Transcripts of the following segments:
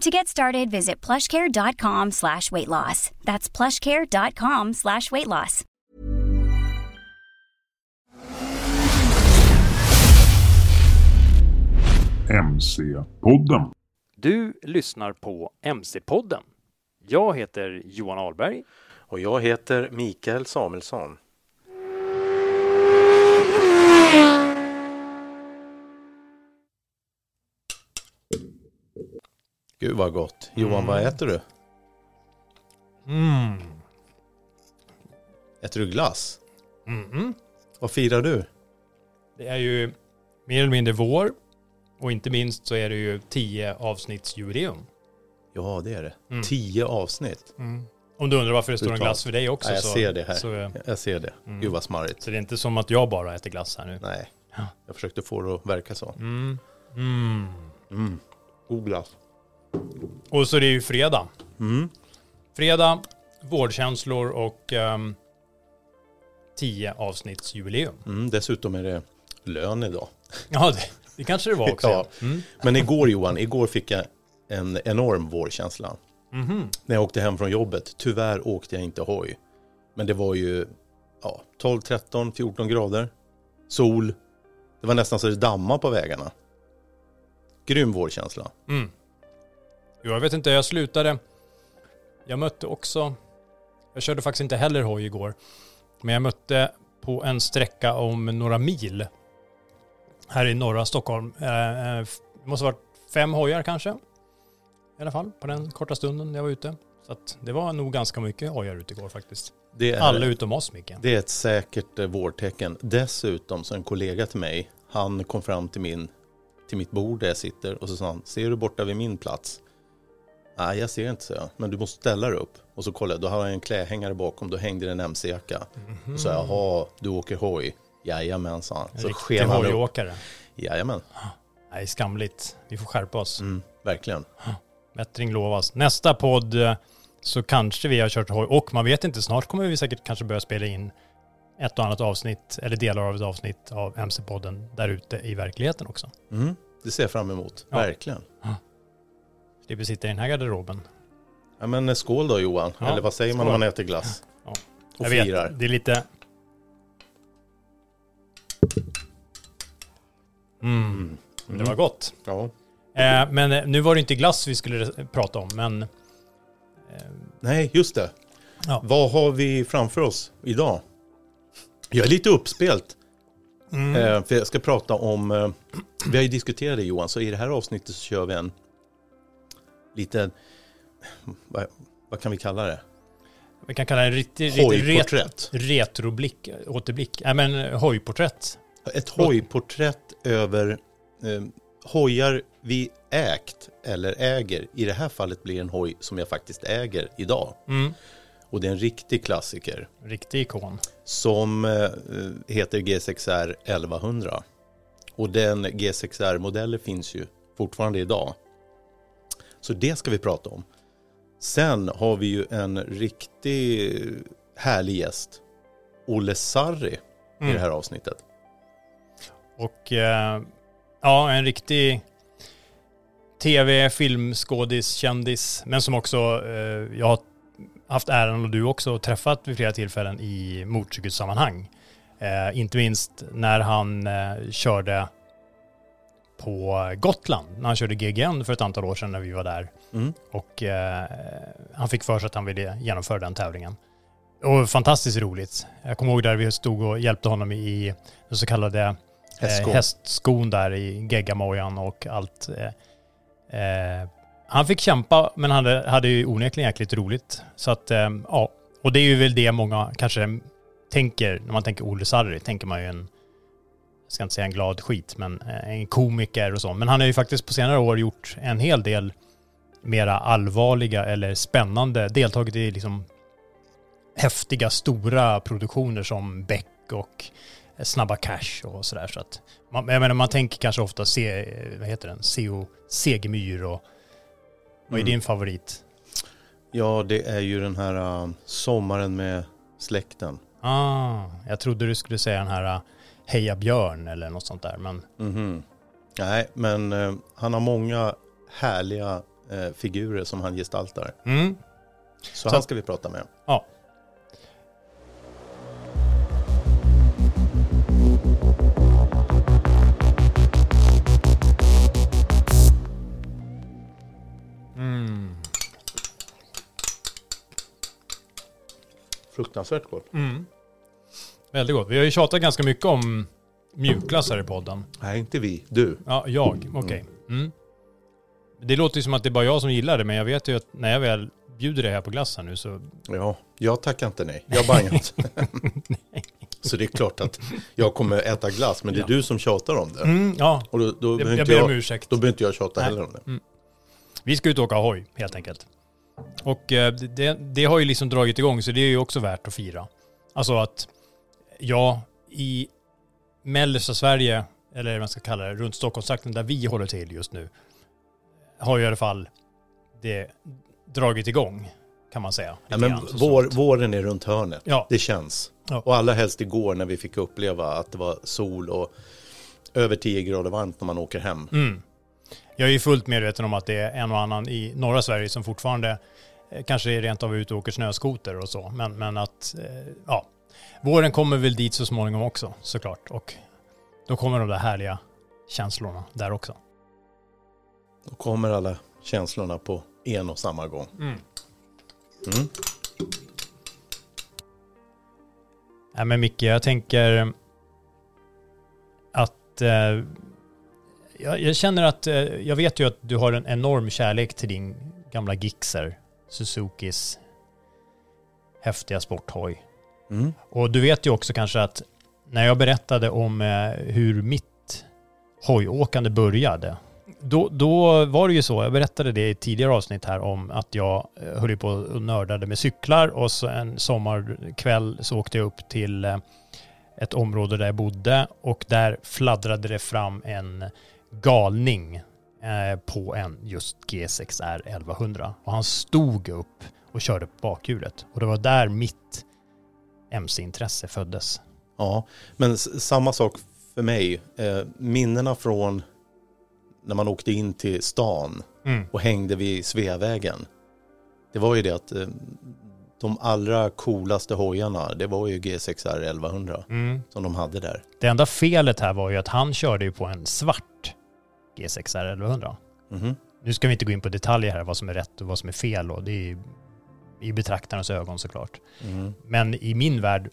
To get started, visit plushcare.com slash weight loss. That's plushcare.com slash weight loss. MC-podden. Du lyssnar på MC-podden. Jag heter Johan Ahlberg. Och jag heter Mikael Samuelsson. Gud vad gott. Johan, vad äter du? Mm. Äter du glass? Mm. Vad firar du? Det är ju mer eller mindre vår och inte minst så är det ju 10 avsnittsjubileum. Ja, det är det. Mm. Tio avsnitt. Om du undrar varför det står en glass för dig också. Ja, jag så, ser det här. Så, Jag ser det. Mm. Gud vad smarrigt. så det är inte som att jag bara äter glass här nu. Nej, Ja. jag försökte få det att verka så. Mm. Mm. Mm. God glass. Och så är det ju fredag. Mm. Fredag, vårdkänslor och um, 10 avsnittsjubileum. Mm. Dessutom är det lön idag. Ja, det, det kanske det var också. Ja. Mm. Men igår Johan, igår fick jag en enorm vårkänsla. Mhm. När jag åkte hem från jobbet. Tyvärr åkte jag inte hoj. Men det var ju ja, 12, 13, 14 grader. Sol. Det var nästan så det dammade på vägarna. Grym vårkänsla. Mm. Jag vet inte, jag slutade. Jag mötte också, jag körde faktiskt inte heller hoj igår, men jag mötte på en sträcka om några mil här i norra Stockholm. Eh, eh, Det måste ha varit fem hojar kanske. I alla fall, på den korta stunden jag var ute. Så att det var nog ganska mycket hojar ute igår faktiskt. Är, Alla utom oss Micke. det är ett säkert eh, vårtecken. Dessutom så en kollega till mig, han kom fram till, min, till mitt bord där jag sitter och så sa han, ser du borta vid min plats? Nej, jag ser inte, så jag. Men du måste ställa dig upp. Och så kollade jag, då har jag en klädhängare bakom, då hängde det en MC-jacka. Och så jag, jaha, du åker hoj? Jajamän, sa han. En Så riktig hojåkare. Jajamän, Nej, skamligt. Vi får skärpa oss. mm, verkligen. Bättring lovas. Nästa podd eh, så kanske vi har kört hoj och man vet inte, snart kommer vi säkert kanske börja spela in ett och annat avsnitt eller delar av ett avsnitt av MC-podden där ute i verkligheten också. Mm, det ser jag fram emot, Ja. verkligen. Slipper sitta i den här garderoben. Ja, men skål då Johan, Ja, eller vad säger man skål. om man äter glass? Ja. Och Jag vet, firar. det är lite... Mm. Det var gott. Ja. Eh, men eh, nu var det inte glass vi skulle prata om, men... Eh, Nej, just det. Ja. Vad har vi framför oss idag? Jag är lite uppspelt. mm. Eh, för jag ska prata om, eh, vi har ju diskuterat det Johan, så i det här avsnittet så kör vi en liten, vad, vad kan vi kalla det? vi kan kalla det en riktig, riktig ret, retroblick, återblick. Nej men eh, hojporträtt. Ett hojporträtt över eh, hojar vi ägt eller äger. I det här fallet blir det en hoj som jag faktiskt äger idag. Mm. Och det är en riktig klassiker Riktig ikon. som eh, heter G6R 1100. Och den G6R-modellen finns ju fortfarande idag. Så det ska vi prata om. Sen har vi ju en riktig härlig gäst. Olle Sarri i Mm. det här avsnittet. Och eh, ja, en riktig tv, filmskådis, kändis, men som också eh, jag har haft äran och du också träffat vid flera tillfällen i motorcykelsammanhang. Eh, inte minst när han körde på Gotland, när han körde GGN för ett antal år sedan när vi var där. Mm. Och eh, han fick för sig att han ville genomföra den tävlingen. Och fantastiskt roligt. Jag kommer ihåg där vi stod och hjälpte honom i den så kallade eh, hästskon där i geggamojan och allt. Eh, eh, han fick kämpa men han hade, hade ju onekligen jäkligt roligt. Så att, eh, ja. Och det är ju väl det många kanske tänker, när man tänker Olle Sarri, tänker man ju en, ska inte säga en glad skit, men eh, en komiker och så. Men han har ju faktiskt på senare år gjort en hel del mera allvarliga eller spännande, deltagit i liksom häftiga, stora produktioner som Beck och Snabba Cash och sådär. Så att man, jag menar, man tänker kanske ofta se, vad heter den, CO Segemyhr och vad är Mm. din favorit? Ja, det är ju den här uh, sommaren med släkten. Ah, jag trodde du skulle säga den här uh, Heja Björn eller något sånt där, men Mhm. Nej, men eh, han har många härliga eh, figurer som han gestaltar. mm, Så, Så- han ska vi prata med. ja. Mm. Fruktansvärt gott. Mm. Väldigt gott. Vi har ju tjatat ganska mycket om mjukglass här i podden. Nej, inte vi. Du. Ja, jag. Okej. Mm. Det låter ju som att det är bara jag som gillar det, men jag vet ju att när jag väl bjuder det här på glassen nu så... Ja, jag tackar inte nej. Jag bangar inte. Så det är klart att jag kommer äta glass, men det är du som tjatar om det. Mm, ja, Och då, då, jag, jag ber om ursäkt. då behöver inte jag tjata Nej. heller om det. Vi ska ut och åka hoj, helt enkelt. Och eh, det, det har ju liksom dragit igång, så det är ju också värt att fira. Alltså att, ja, i mellersta Sverige, eller vad man ska kalla det, runt Stockholmstrakten där vi håller till just nu, har ju i alla fall det dragit igång, kan man säga. Ja, men vår, våren är runt hörnet. Ja. Det känns. Ja. Och allra helst igår när vi fick uppleva att det var sol och över 10 grader varmt när man åker hem. Mm. Jag är ju fullt medveten om att det är en och annan i norra Sverige som fortfarande eh, kanske rent av ute och åker snöskoter och så. Men, men att, eh, ja, våren kommer väl dit så småningom också såklart. Och då kommer de där härliga känslorna där också. Då kommer alla känslorna på en och samma gång. Mm. Mm. Nej men Micke, jag tänker att eh, jag, jag känner att, eh, jag vet ju att du har en enorm kärlek till din gamla Gixxer, Suzukis häftiga sporthoj. Mm. Och du vet ju också kanske att när jag berättade om eh, hur mitt hojåkande började, då, då var det ju så, jag berättade det i tidigare avsnitt här om att jag eh, höll på och nördade med cyklar och så en sommarkväll så åkte jag upp till eh, ett område där jag bodde och där fladdrade det fram en galning på en just G6R 1100 och han stod upp och körde på bakhjulet och det var där mitt MC-intresse föddes. Ja, men samma sak för mig. Eh, minnena från när man åkte in till stan Mm. och hängde vid Sveavägen. Det var ju det att eh, de allra coolaste hojarna, det var ju G6R 1100 Mm. som de hade där. Det enda felet här var ju att han körde ju på en svart G6R 1100. Mhm. Nu ska vi inte gå in på detaljer här, vad som är rätt och vad som är fel och det är i betraktarens ögon såklart. Mm. Men i min värld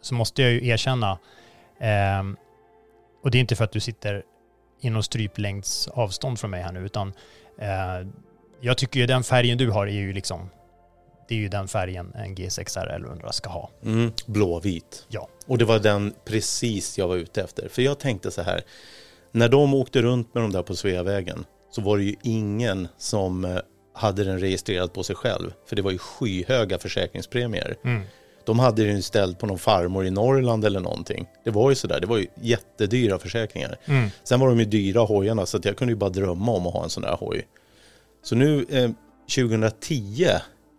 så måste jag ju erkänna, ehm, och det är inte för att du sitter inom stryplängds avstånd från mig här nu, utan eh, jag tycker ju den färgen du har är ju liksom, det är ju den färgen en G6R 1100 ska ha. Mm. Blåvit. Ja. Och det var den precis jag var ute efter. För jag tänkte så här, när de åkte runt med de där på Sveavägen så var det ju ingen som eh, hade den registrerad på sig själv. För det var ju skyhöga försäkringspremier. Mm. De hade den ju ställd på någon farmor i Norrland eller någonting. Det var ju sådär, det var ju jättedyra försäkringar. Mm. Sen var de ju dyra hojarna så att jag kunde ju bara drömma om att ha en sån där hoj. Så nu eh, 2010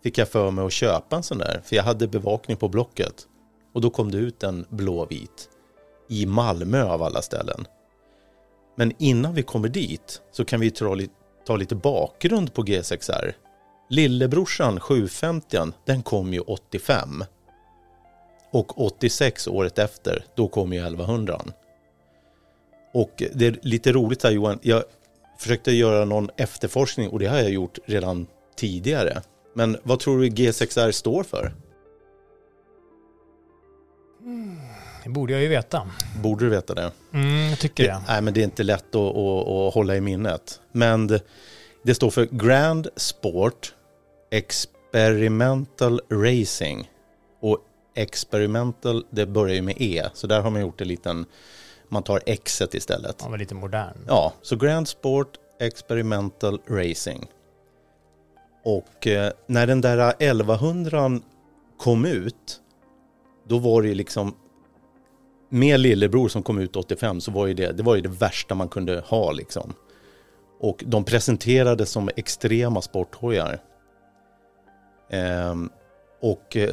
fick jag för mig att köpa en sån där. För jag hade bevakning på Blocket. Och då kom det ut en blåvit. I Malmö av alla ställen. Men innan vi kommer dit så kan vi ta, lite bakgrund på G6R. Lillebrorsan 750 den kom ju 85. Och 86 året efter, då kom ju 1100. Och det är lite roligt här Johan, jag försökte göra någon efterforskning och det har jag gjort redan tidigare. Men vad tror du G6R står för? Mm. Det borde jag ju veta. Borde du veta det? Mm, jag tycker det. Nej, men det är inte lätt att, att, att hålla i minnet. Men det, det står för Grand Sport Experimental Racing. Och experimental, det börjar ju med E. Så där har man gjort en liten, man tar X istället. Han var lite modern. Ja, så Grand Sport Experimental Racing. Och eh, när den där 1100 kom ut, då var det ju liksom med Lillebror som kom ut 85 så var ju det, det var ju det värsta man kunde ha liksom. Och de presenterades som extrema sporthojar. Ehm, och eh,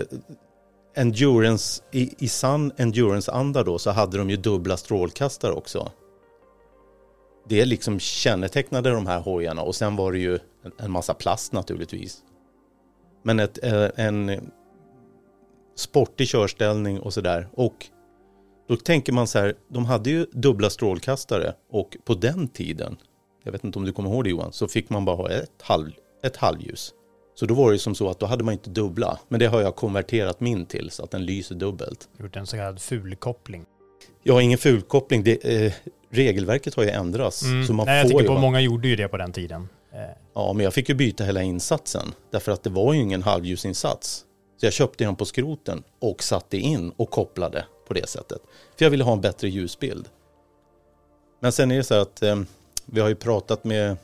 endurance, i, i sann endurance-anda då så hade de ju dubbla strålkastare också. Det liksom kännetecknade de här hojarna och sen var det ju en, en massa plast naturligtvis. Men ett, eh, en sportig körställning och sådär. Och då tänker man så här, de hade ju dubbla strålkastare och på den tiden, jag vet inte om du kommer ihåg det Johan, så fick man bara ha ett, halv, ett halvljus. Så då var det som så att då hade man inte dubbla, men det har jag konverterat min till så att den lyser dubbelt. Gjort en så kallad fulkoppling. Har ingen fulkoppling, det, eh, regelverket har ju ändrats. Så man Nej, jag får tycker ju på bara- många gjorde ju det på den tiden. Eh, Ja, men jag fick ju byta hela insatsen. Därför att det var ju ingen halvljusinsats. Så jag köpte den på skroten och satte in och kopplade på det sättet. För jag ville ha en bättre ljusbild. Men sen är det så att eh, vi har ju pratat med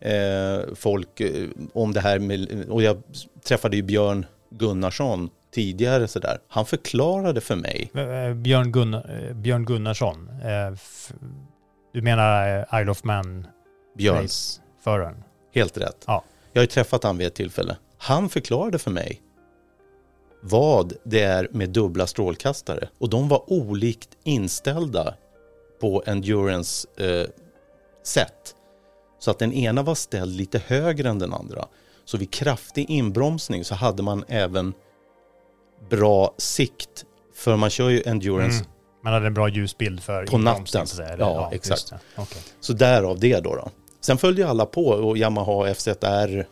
eh, folk eh, om det här med, och jag träffade ju Björn Gunnarsson tidigare sådär. Han förklarade för mig, eh, Björn, Gunnar, eh, Björn Gunnarsson. eh, Du menar eh, Isle of Man Björn, race-föraren? helt rätt. Ja. Jag har ju träffat han vid ett tillfälle. Han förklarade för mig vad det är med dubbla strålkastare. Och de var olikt inställda på endurance eh, sätt. Så att den ena var ställd lite högre än den andra. Så vid kraftig inbromsning så hade man även bra sikt. För man kör ju endurance Mm. Man hade en bra ljusbild för På natten. så Ja, just exakt. Okej. Så därav det då. då. Sen följde ju alla på och Yamaha FZR,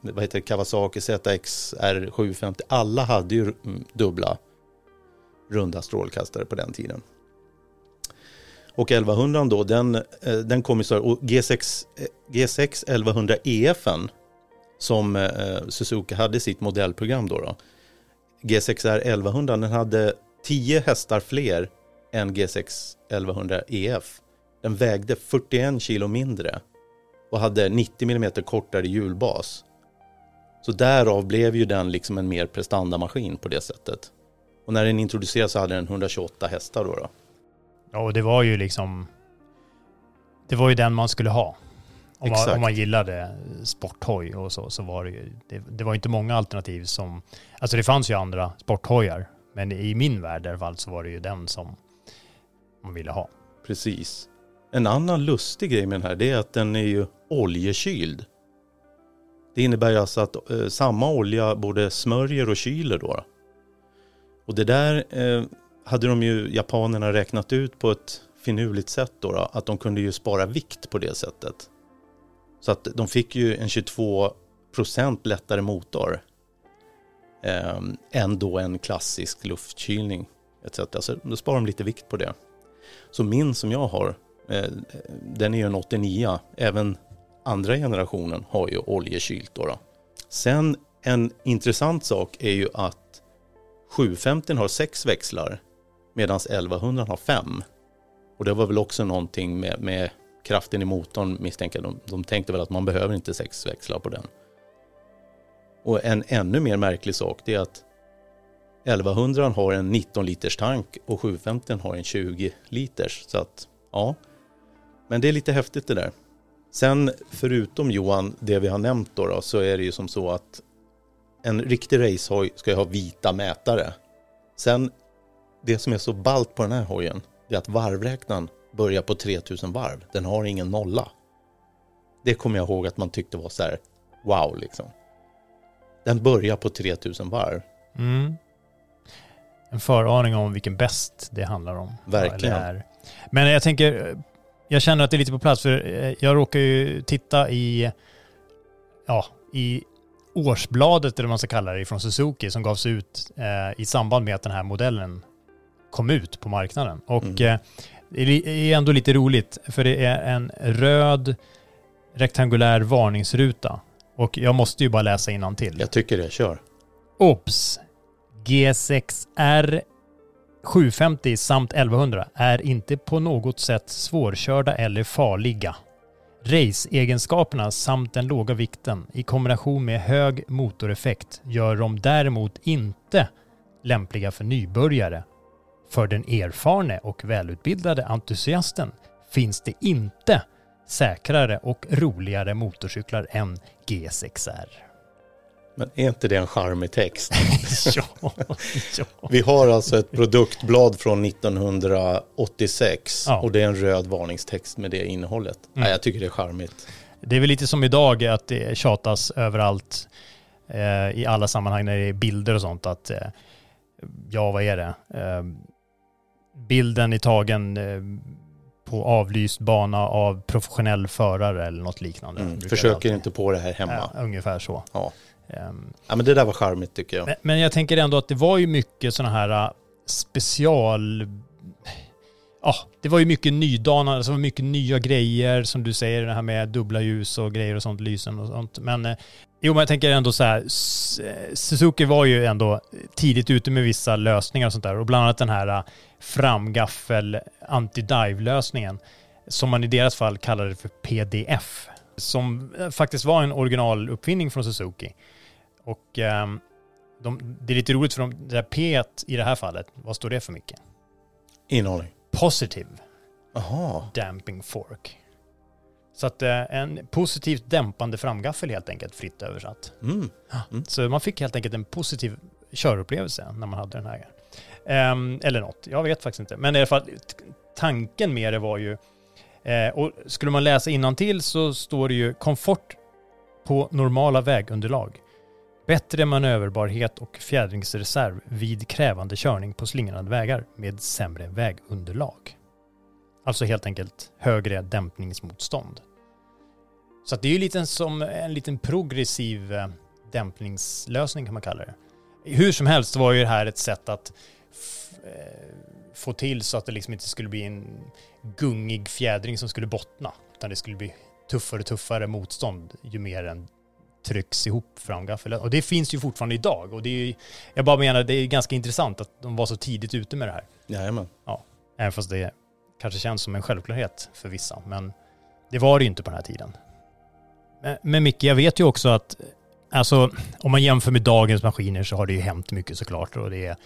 vad heter det, Kawasaki ZXR 750. Alla hade ju dubbla runda strålkastare på den tiden. Och 1100 då, den, eh, den kom ju så här, och G6, G6 1100 EFen som eh, Suzuki hade i sitt modellprogram då, då. G6R 1100, den hade 10 hästar fler än G6 1100 EF. Den vägde 41 kilo mindre och hade 90 mm kortare hjulbas. Så därav blev ju den liksom en mer prestandamaskin på det sättet. Och när den introducerades så hade den 128 hästar då. då. Ja, och det var ju liksom... Det var ju den man skulle ha. Om man, om man gillade sporthoj och så, så var det ju... Det, det var inte många alternativ som... Alltså det fanns ju andra sporthojar. Men i min värld i alla fall så var det ju den som man ville ha. Precis. En annan lustig grej med den här det är att den är ju oljekyld. Det innebär ju alltså att eh, samma olja både smörjer och kyler då. Och det där eh, hade de ju japanerna räknat ut på ett finurligt sätt då, då att de kunde ju spara vikt på det sättet. Så att de fick ju en 22% lättare motor eh, än då en klassisk luftkylning etc. Så då sparar de lite vikt på det. Så min som jag har, Eh, den är ju en 89. Även andra generationen har ju oljekylt då, då. Sen en intressant sak är ju att 750 har sex växlar medan 1100 har fem. Och det var väl också någonting med, med kraften i motorn misstänker jag. De, de tänkte väl att man behöver inte sex växlar på den. Och en ännu mer märklig sak det är att 1100 har en 19 liters tank och 750 har en 20 liters. Så att, ja. Men det är lite häftigt det där. Sen förutom Johan, det vi har nämnt då, då så är det ju som så att en riktig racehoj ska ju ha vita mätare. Sen, det som är så ballt på den här hojen, det är att varvräknaren börjar på 3000 varv. Den har ingen nolla. Det kommer jag ihåg att man tyckte var så här, wow liksom. Den börjar på 3000 varv. Mm. En föraning om vilken bäst det handlar om. Verkligen. Men jag tänker, jag känner att det är lite på plats för eh, jag råkar ju titta i, ja, i årsbladet eller vad man ska kalla det från Suzuki som gavs ut eh, i samband med att den här modellen kom ut på marknaden. Och Mm. eh, det är ändå lite roligt för det är en röd rektangulär varningsruta. Och jag måste ju bara läsa till. Jag tycker det, kör. OBS! G6R 750 samt 1100 är inte på något sätt svårkörda eller farliga. Race-egenskaperna samt den låga vikten i kombination med hög motoreffekt gör dem däremot inte lämpliga för nybörjare. För den erfarne och välutbildade entusiasten finns det inte säkrare och roligare motorcyklar än G6R. Men är inte det en charmig text? ja, ja. Vi har alltså ett produktblad från 1986 Ja. och det är en röd varningstext med det innehållet. Mm. Nej, jag tycker det är charmigt. Det är väl lite som idag att det tjatas överallt eh, i alla sammanhang när det är bilder och sånt att eh, ja, vad är det? Eh, bilden är tagen eh, på avlyst bana av professionell förare eller något liknande. Mm. Försöker alltid- inte på det här hemma. Ja, ungefär så. Ja. Ehm, ja, men det där var charmigt tycker jag. men, men jag tänker ändå att det var ju mycket sådana här äh, special... Ja, det var ju mycket nydanande, alltså mycket nya grejer som du säger, det här med dubbla ljus och grejer och sånt, lysen och sånt. Men eh, jo, men jag tänker ändå så här, Suzuki var ju ändå tidigt ute med vissa lösningar och sånt där och bland annat den här äh, framgaffel anti-dive-lösningen som man i deras fall kallade för PDF som faktiskt var en originaluppfinning från Suzuki. Och ehm, de, det är lite roligt för de, det där P i det här fallet, vad står det för mycket? Ingen aning. Positive Jaha. damping fork. Så att eh, en positivt dämpande framgaffel helt enkelt, fritt översatt. Mm. Så man fick helt enkelt en positiv körupplevelse när man hade den här. Ehm, eller något, jag vet faktiskt inte. Men i alla fall, tanken med det var ju, eh, och skulle man läsa till så står det ju komfort på normala vägunderlag. Bättre manöverbarhet och fjädringsreserv vid krävande körning på slingrande vägar med sämre vägunderlag. Alltså helt enkelt högre dämpningsmotstånd. Så att det är ju lite som en liten progressiv eh, dämpningslösning kan man kalla det. Hur som helst var ju det här ett sätt att eh, få till så att det liksom inte skulle bli en gungig fjädring som skulle bottna. Utan det skulle bli tuffare och tuffare motstånd ju mer den trycks ihop framgaffeln. Och det finns ju fortfarande idag. Och det är ju, jag bara menar, det är ganska intressant att de var så tidigt ute med det här. Jajamän. Ja, även fast det kanske känns som en självklarhet för vissa. Men det var det ju inte på den här tiden. Men, men Micke, jag vet ju också att alltså, om man jämför med dagens maskiner så har det ju hänt mycket såklart. Och det är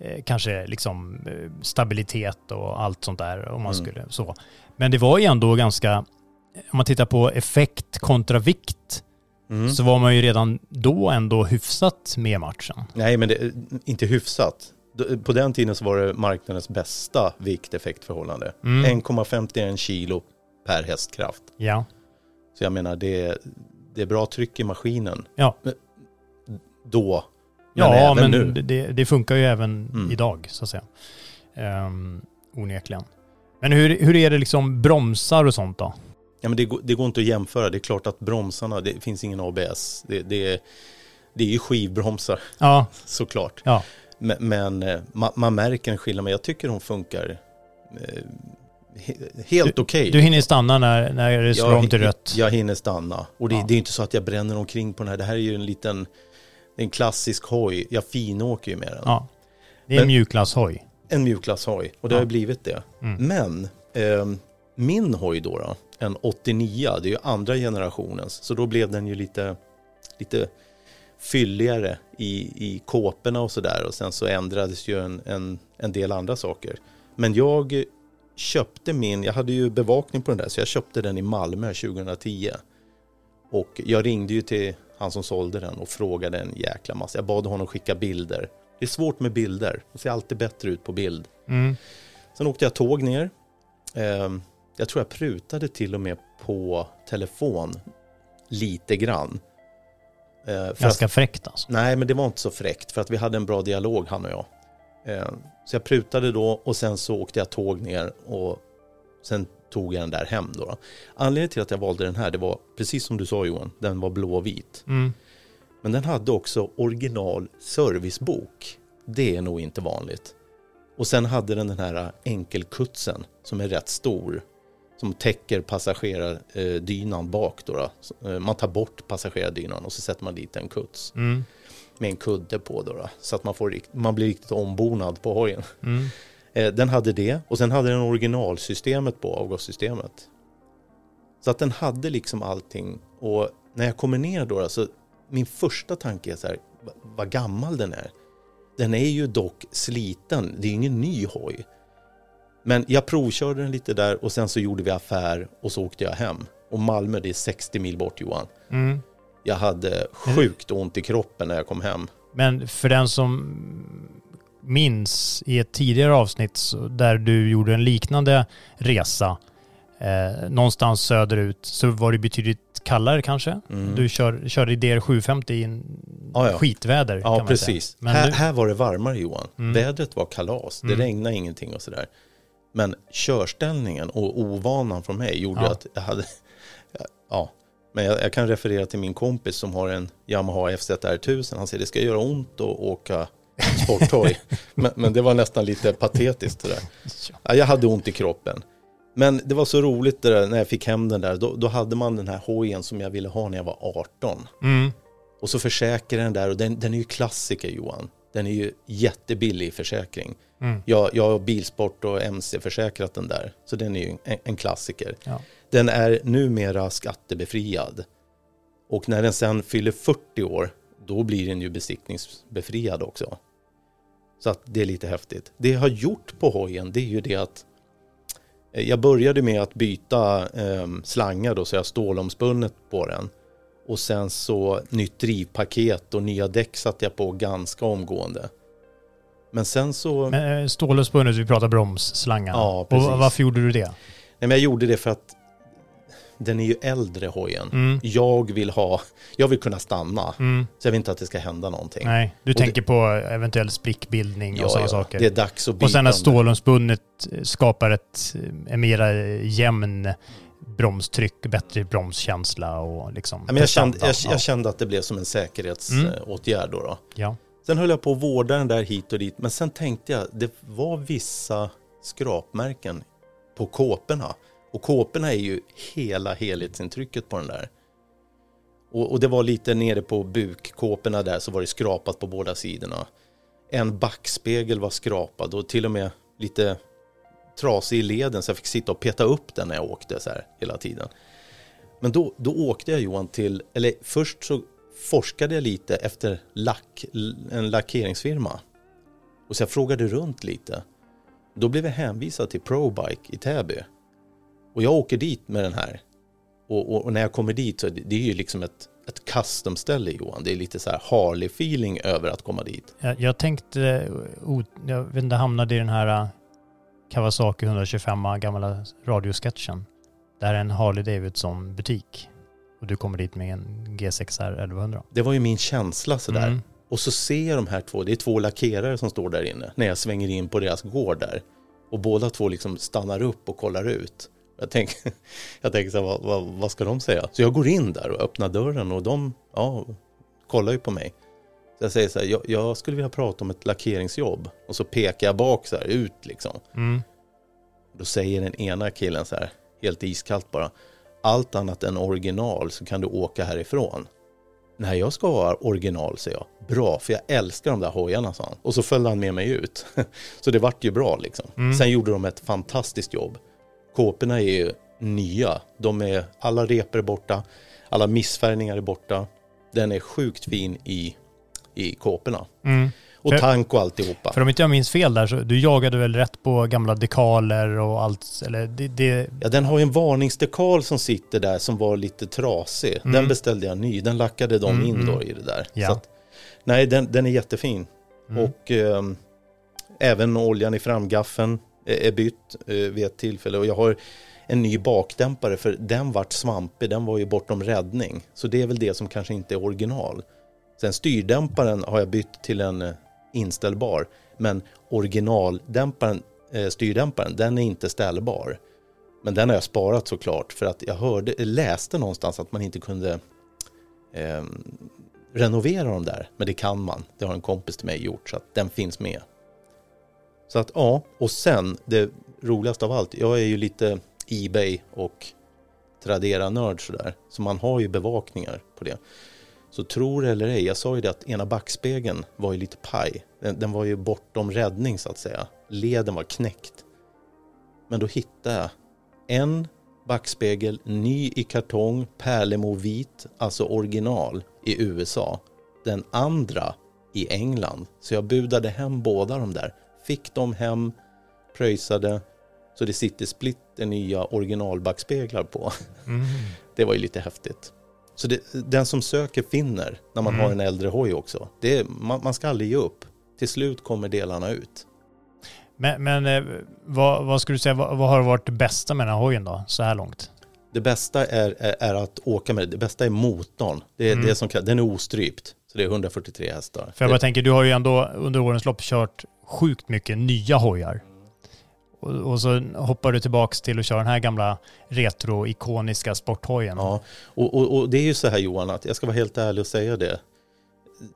eh, kanske liksom eh, stabilitet och allt sånt där om man Mm. skulle så. Men det var ju ändå ganska, om man tittar på effekt kontra vikt, Mm. så var man ju redan då ändå hyfsat med matchen. Nej, men det inte hyfsat. På den tiden så var det marknadens bästa vikt-effektförhållande. Mm. 1,51 kilo per hästkraft. Ja. Så jag menar, det är, det är bra tryck i maskinen Ja. då. Men ja, även men nu. Det, det funkar ju även Mm. idag så att säga. Um, onekligen. Men hur, hur är det liksom bromsar och sånt då? Ja, men det, går- det går inte att jämföra. Det är klart att bromsarna, det finns ingen ABS. Det, det, är, det är ju skivbromsar Ja, såklart. ja. Men, men eh, man, man märker en skillnad. Men jag tycker de funkar eh, he, helt okej. Du hinner stanna när, när det slår om till rött. jag hinner stanna. Och det, Ja. det är inte så att jag bränner omkring på den här. Det här är ju en liten, en klassisk hoj. Jag finåker ju med den. Ja. Det är en Men- mjukglasshoj. En mjukglasshoj. Och det Ja. har ju blivit det. Mm. Men ehm, min hoj då, då, en 89, det är ju andra generationens. Så då blev den ju lite, lite fylligare i, i kåporna och sådär. Och sen så ändrades ju en, en, en del andra saker. Men jag köpte min, jag hade ju bevakning på den där, så jag köpte den i Malmö 2010. Och jag ringde ju till han som sålde den och frågade en jäkla massa. Jag bad honom skicka bilder. Det är svårt med bilder, det ser alltid bättre ut på bild. Mm. Sen åkte jag tåg ner. Jag tror jag prutade till och med på telefon lite grann. Eh, Ganska att, fräckt alltså. nej, men det var inte så fräckt för att vi hade en bra dialog han och jag. Eh, så jag prutade då och sen så åkte jag tåg ner och sen tog jag den där hem då. Anledningen till att jag valde den här, det var precis som du sa Johan, den var blåvit. Mm. Men den hade också original servicebok. Det är nog inte vanligt. Och sen hade den den här enkelkutsen som är rätt stor. Som täcker passagerardynan bak då. då. Eh, Man tar bort passagerardynan och så sätter man dit en kuts. Mm. Med en kudde på då. då så att man, får, man blir riktigt ombonad på hojen. Mm. Eh, Den hade det och sen hade den originalsystemet på avgassystemet. Så att den hade liksom allting och när jag kommer ner då, så min första tanke är så här, va- vad gammal den är. Den är ju dock sliten, det är ingen ny hoj. Men jag provkörde den lite där och sen så gjorde vi affär och så åkte jag hem. Och Malmö, det är 60 mil bort Johan. Mm. Jag hade sjukt ont i kroppen när jag kom hem. Men för den som minns i ett tidigare avsnitt där du gjorde en liknande resa eh, någonstans söderut så var det betydligt kallare kanske. Mm. Du kör, körde i DR750 i en Ja, ja. skitväder Ja, precis. här, nu, här var det varmare Johan. Mm. Vädret var kalas. Det Mm. regnade ingenting och sådär. Men körställningen och ovanan från mig gjorde Ja. att jag hade... Ja, men jag, jag kan referera till min kompis som har en Yamaha FZ R1000. Han säger det ska göra ont att åka sporthoj. men, men det var nästan lite patetiskt det där. Ja, jag hade ont i kroppen. Men det var så roligt det där, när jag fick hem den där. Då, då hade man den här hojen som jag ville ha när jag var 18. mm, Och så försäkrar den där och den, den är ju klassiker Johan. Den är ju jättebillig i försäkring. mm, Jag, jag har Bilsport och MC försäkrat den där. Så den är ju en, en klassiker. ja. Den är numera skattebefriad. Och när den sen fyller 40 år, då blir den ju besiktningsbefriad också. Så att det är lite häftigt. Det jag har gjort på hojen, det är ju det att eh, jag började med att byta eh, slangar då, så jag har stålomspunnet på den. Och sen så nytt drivpaket och nya däck satte jag på ganska omgående. Men sen så... Men eh, stålspunnet, vi pratar bromsslangar. Ja, och precis. varför gjorde du det? Nej, men jag gjorde det för att den är ju äldre hojen. Mm. Jag vill ha, jag vill kunna stanna. Mm. Så jag vill inte att det ska hända någonting. Nej, du Och tänker på eventuell sprickbildning Ja, och sådana ja, saker. det är dags att byta och sen att stålomspunnet skapar ett en mera jämn bromstryck, bättre bromskänsla och liksom Ja, men jag, kände, jag, jag kände att det blev som en säkerhetsåtgärd då, då. Ja. Sen höll jag på att vårda den där hit och dit. Men sen tänkte jag, det var vissa skrapmärken på kåporna. Och kåporna är ju hela helhetsintrycket på den där. Och, och det var lite nere på bukkåporna där så var det skrapat på båda sidorna. En backspegel var skrapad och till och med lite trasig i leden så jag fick sitta och peta upp den när jag åkte så här hela tiden. Men då, då åkte jag Johan till, eller först så forskade jag lite efter lack, en lackeringsfirma. Och så jag frågade runt lite. Då blev jag hänvisad till ProBike i Täby. Och jag åker dit med den här. Och, och, och när jag kommer dit så är det, det är ju liksom ett, ett custom-ställe Johan. Det är lite så här Harley-feeling över att komma dit. Jag, jag tänkte, jag vet inte, hamnade i den här Kawasaki 125 gamla radiosketchen. Där är en Harley Davidson butik. Och du kommer dit med en G6R 1100. Det var ju min känsla sådär. Mm. Och så ser jag de här två, det är två lackerare som står där inne när jag svänger in på deras gård där. Och båda två liksom stannar upp och kollar ut. Jag tänker, jag tänker så här, vad, vad, vad ska de säga? Så jag går in där och öppnar dörren och de ja, kollar ju på mig. Jag säger så här, jag, jag skulle vilja prata om ett lackeringsjobb. Och så pekar jag bak så här ut liksom. Mm. Då säger den ena killen så här, helt iskallt bara. Allt annat än original så kan du åka härifrån. Nej, jag ska ha original, säger jag. Bra, för jag älskar de där hojarna, sa han. Och så följde han med mig ut. så det vart ju bra liksom. Mm. Sen gjorde de ett fantastiskt jobb. Kåporna är ju nya. De är, alla repor är borta. Alla missfärgningar är borta. Den är sjukt fin i, i kåporna. Mm. Och För- tank och alltihopa. För om inte jag minns fel där så du jagade väl rätt på gamla dekaler och allt, eller det, det Ja, den har ju en varningsdekal som sitter där som var lite trasig. Den Mm. beställde jag ny. Den lackade de Mm, in då mm. i det där. Ja. Så att, nej, den, den är jättefin. Mm. Och ehm, även oljan i framgaffeln är, är bytt eh, vid ett tillfälle. Och jag har en ny bakdämpare för den vart svampig. Den var ju bortom räddning. Så det är väl det som kanske inte är original. Sen styrdämparen har jag bytt till en eh, inställbar. Men originaldämparen, eh, styrdämparen, den är inte ställbar. Men den har jag sparat såklart för att jag hörde, läste någonstans att man inte kunde eh, renovera dem där. Men det kan man. Det har en kompis till mig gjort så att den finns med. Så att ja, och sen det roligaste av allt. Jag är ju lite Ebay och Tradera-nörd sådär. Så man har ju bevakningar på det. Så tror eller ej, jag sa ju det att ena backspegeln var ju lite paj. Den, den var ju bortom räddning så att säga. Leden var knäckt. Men då hittade jag en backspegel, ny i kartong, Pärlemo vit, alltså original i USA. Den andra i England. Så jag budade hem båda de där. Fick dem hem, pröjsade. Så det sitter splitter nya originalbackspeglar på. Mm. Det var ju lite häftigt. Så det, den som söker finner när man Mm. har en äldre hoj också. Det man, man ska aldrig ge upp. Till slut kommer delarna ut. Men, men eh, vad, vad skulle du säga, vad, vad har varit det bästa med den här hojen då, så här långt? Det bästa är, är, är att åka med det. Det bästa är motorn. Det är Mm. det som den är ostrypt. Så det är 143 hästar. För jag det, bara tänker, du har ju ändå under årens lopp kört sjukt mycket nya hojar. Och, och så hoppar du tillbaks till att köra den här gamla retro-ikoniska sporthojen. Ja, och, och, och det är ju så här Johan, att jag ska vara helt ärlig och säga det.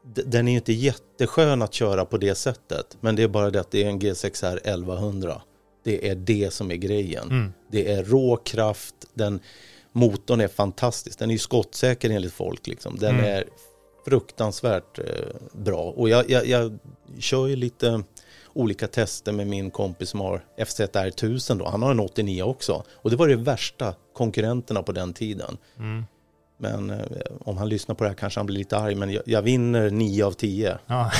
Den är ju inte jätteskön att köra på det sättet. Men det är bara det att det är en G6R 1100. Det är det som är grejen. Mm. Det är rå kraft, den, motorn är fantastisk. Den är ju skottsäker enligt folk. Liksom. Den Mm. är fruktansvärt eh, bra. Och jag, jag, jag kör ju lite olika tester med min kompis som har FZR 1000 då. Han har en 89 också. Och det var det värsta konkurrenterna på den tiden. Mm. Men eh, om han lyssnar på det här kanske han blir lite arg. Men jag, jag vinner 9 av 10. Ja.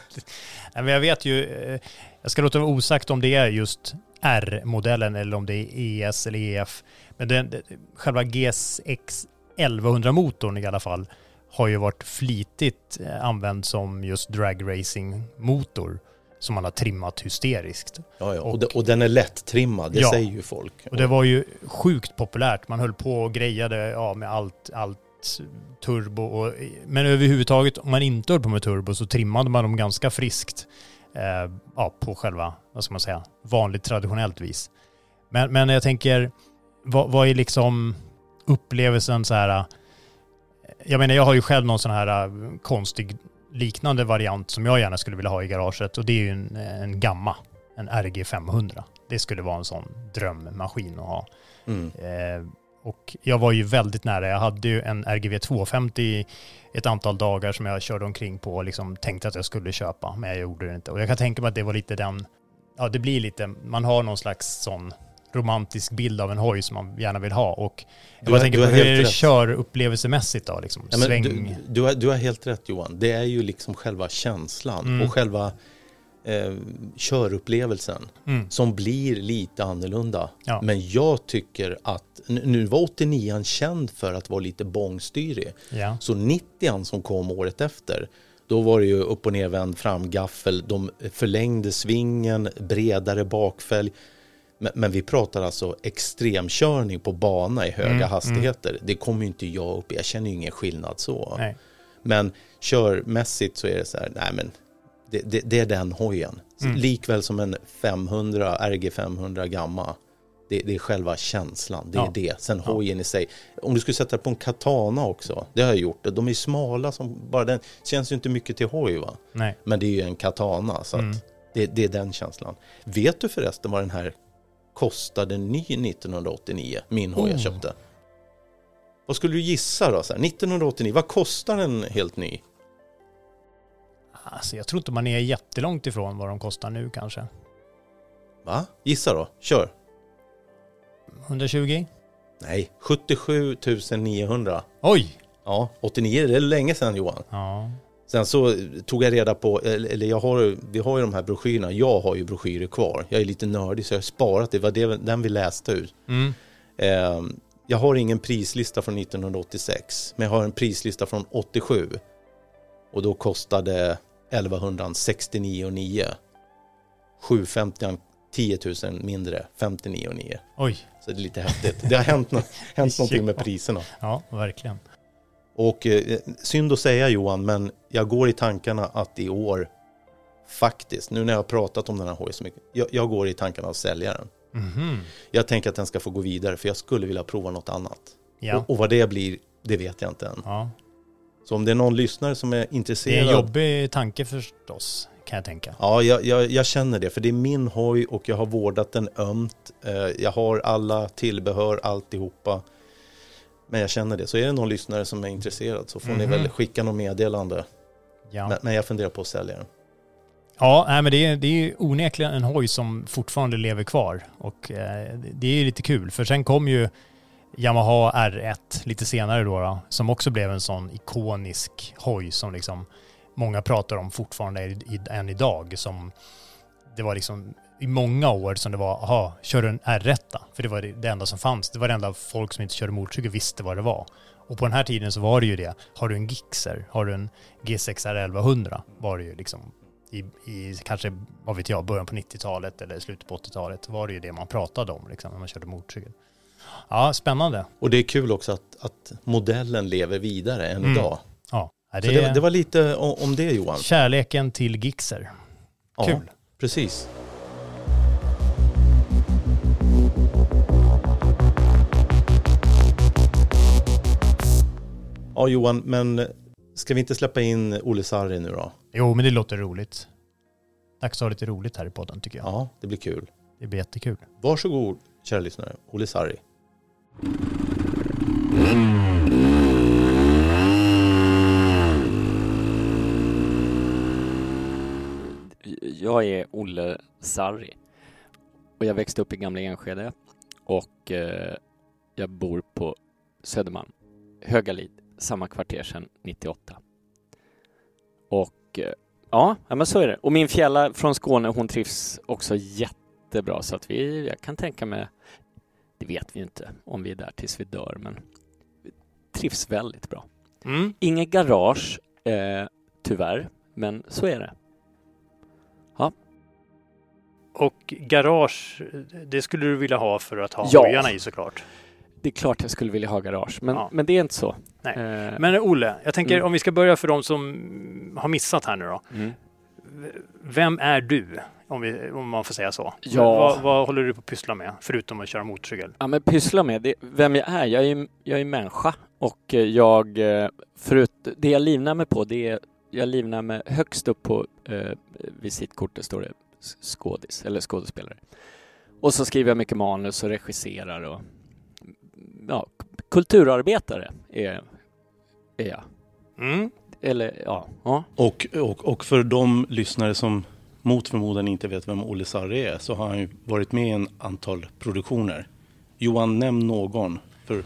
Men jag vet ju, eh, jag ska låta vara osagt om det är just R-modellen eller om det är ES eller EF. Men den, själva GSX 1100-motorn i alla fall har ju varit flitigt eh, använd som just dragracing-motor som man har trimmat hysteriskt. Ja, ja. Och, de, och den är lätt-trimmad, det Ja. säger ju folk. Och det var ju sjukt populärt. Man höll på och grejade ja, med allt, allt turbo. Och, men överhuvudtaget om man inte höll på med turbo så trimmade man dem ganska friskt. Eh, ja, på själva, vad ska man säga, vanligt traditionellt vis. Men, men jag tänker, vad, vad är liksom upplevelsen så här? Jag menar, jag har ju själv någon sån här eh, konstig liknande variant som jag gärna skulle vilja ha i garaget och det är ju en, en gamma, en RG 500. Det skulle vara en sån drömmaskin att ha. Mm. Eh, och jag var ju väldigt nära. Jag hade ju en RGV 250 i ett antal dagar som jag körde omkring på och liksom tänkte att jag skulle köpa, men jag gjorde det inte. Och jag kan tänka mig att det var lite den, ja det blir lite, man har någon slags sån romantisk bild av en hoj som man gärna vill ha. Och jag Du bara har- tänker på hur är det rätt. körupplevelsemässigt då? Liksom, Ja, sväng. du, du, har, du har helt rätt Johan. Det är ju liksom själva känslan Mm. och själva eh, körupplevelsen Mm. som blir lite annorlunda. Ja. Men jag tycker att, nu- nu var 89an känd för att vara lite bångstyrig. Ja. Så 90an som kom året efter, då var det ju upp och nervänd framgaffel, de förlängde svingen, bredare bakfälg. Men, men vi pratar alltså extremkörning på bana i höga Mm, hastigheter. Det kommer ju inte jag upp jag känner ju ingen skillnad så. Nej. Men körmässigt så är det så här, nej men det, det, det är den hojen. Mm. Likväl som en 500, RG 500 gamma. Det, det är själva känslan, det är Ja. det. Sen hojen i sig. Om du skulle sätta på en katana också, det har jag gjort. De är smala som bara den, känns ju inte mycket till hoj va. Nej. Men det är ju en katana så Mm. att det, det är den känslan. Vet du förresten vad den här kostade ny 1989, min hoj jag Oh. köpte? Vad skulle du gissa då? Så här, 1989, vad kostar en helt ny? Alltså, jag tror inte man är jättelångt ifrån vad de kostar nu kanske. Va? Gissa då, kör. 120? Nej, 77 900. Oj! Ja, 89, det är länge sedan Johan. Ja. Sen så tog jag reda på, eller jag har, vi har ju de här broschyrerna, jag har ju broschyrer kvar. Jag är lite nördig så jag har sparat det, det var det, den vi läste ut. Mm. Eh, jag har ingen prislista från 1986, men jag har en prislista från 87. Och då kostade 1169,9. 750 10 000 mindre, 59,9. Oj. Så det är lite häftigt. Det har hänt, hänt någonting med priserna. Ja, verkligen. Och eh, synd att säga Johan, men jag går i tankarna att i år faktiskt, nu när jag har pratat om den här hojen så mycket, jag, jag går i tankarna att sälja den. Mhm. Jag tänker att den ska få gå vidare för jag skulle vilja prova något annat. Ja. Och, och vad det blir, det vet jag inte än. ja. Så om det är någon lyssnare som är Det är intresserad. en jobbig tanke förstås, kan jag tänka. Ja, jag, jag, jag känner det, för det är min hoj och jag har vårdat den ömt. Eh, Jag har alla tillbehör, alltihopa. Men jag känner det. Så är det någon lyssnare som är intresserad så får ni Mhm. väl skicka något meddelande. Ja. Men, men jag funderar på att sälja den. Ja, nej, men det är, det är onekligen en hoj som fortfarande lever kvar. Och eh, det är lite kul, för sen kom ju Yamaha R1 lite senare då, då, som också blev en sån ikonisk hoj som liksom många pratar om fortfarande i, i, än idag. Som det var liksom i många år som det var, aha, kör du en R1? För det var det, enda som fanns. Det var det enda folk som inte körde motorcykel visste vad det var. Och på den här tiden så var det ju det. Har du en Gixxer, har du en G6R 1100 var det ju liksom i, i kanske, vad vet jag, början på 90-talet eller slutet på 80-talet var det ju det man pratade om liksom, när man körde motorcykel. Ja, spännande. Och det är kul också att, att modellen lever vidare än Mm. idag. Ja, det, Så det, det var lite om det Johan. kärleken till Gixxer. Ja, Kul. Precis. Ja Johan, men ska vi inte släppa in Olle Sarri nu då? Jo, men det låter roligt. Dags att ha lite roligt här i podden tycker jag. Ja, det blir kul. Det blir jättekul. Varsågod kära lyssnare, Olle Sarri. Jag är Olle Sarri och jag växte upp i Gamla Enskede och eh, jag bor på Södermalm, Högalid, samma kvarter sedan 98. Och eh, ja, ja, men så är det. Och min fjälla från Skåne, hon trivs också jättebra så att vi, jag kan tänka mig, det vet vi inte om vi är där tills vi dör, men vi trivs väldigt bra. Mm. Inget garage, eh, tyvärr, men så är det. Och garage, det skulle du vilja ha för att ha Ja. hojarna i såklart. Det är klart jag skulle vilja ha garage, men, Ja. men det är inte så. Nej. Eh, Men Olle, jag tänker Mm. om vi ska börja för de som har missat här nu då. mm. Vem är du? Om, vi, om man får säga så. Ja. Vad, vad håller du på att pyssla med? Förutom att köra motorcykel. Ja, men pyssla med det. Vem jag är? Jag är, jag är människa och eh, jag, eh, förut, det jag livnär mig på, det är, jag livnär mig högst upp på eh, visitkortet står det skådis, eller skådespelare. Och så skriver jag mycket manus och regisserar och ja, kulturarbetare är, är jag. Mm. Eller ja, ja. Och, och, och för de lyssnare som mot förmodan inte vet vem Olle Sarri är så har han ju varit med i en antal produktioner. Johan, nämn någon. För,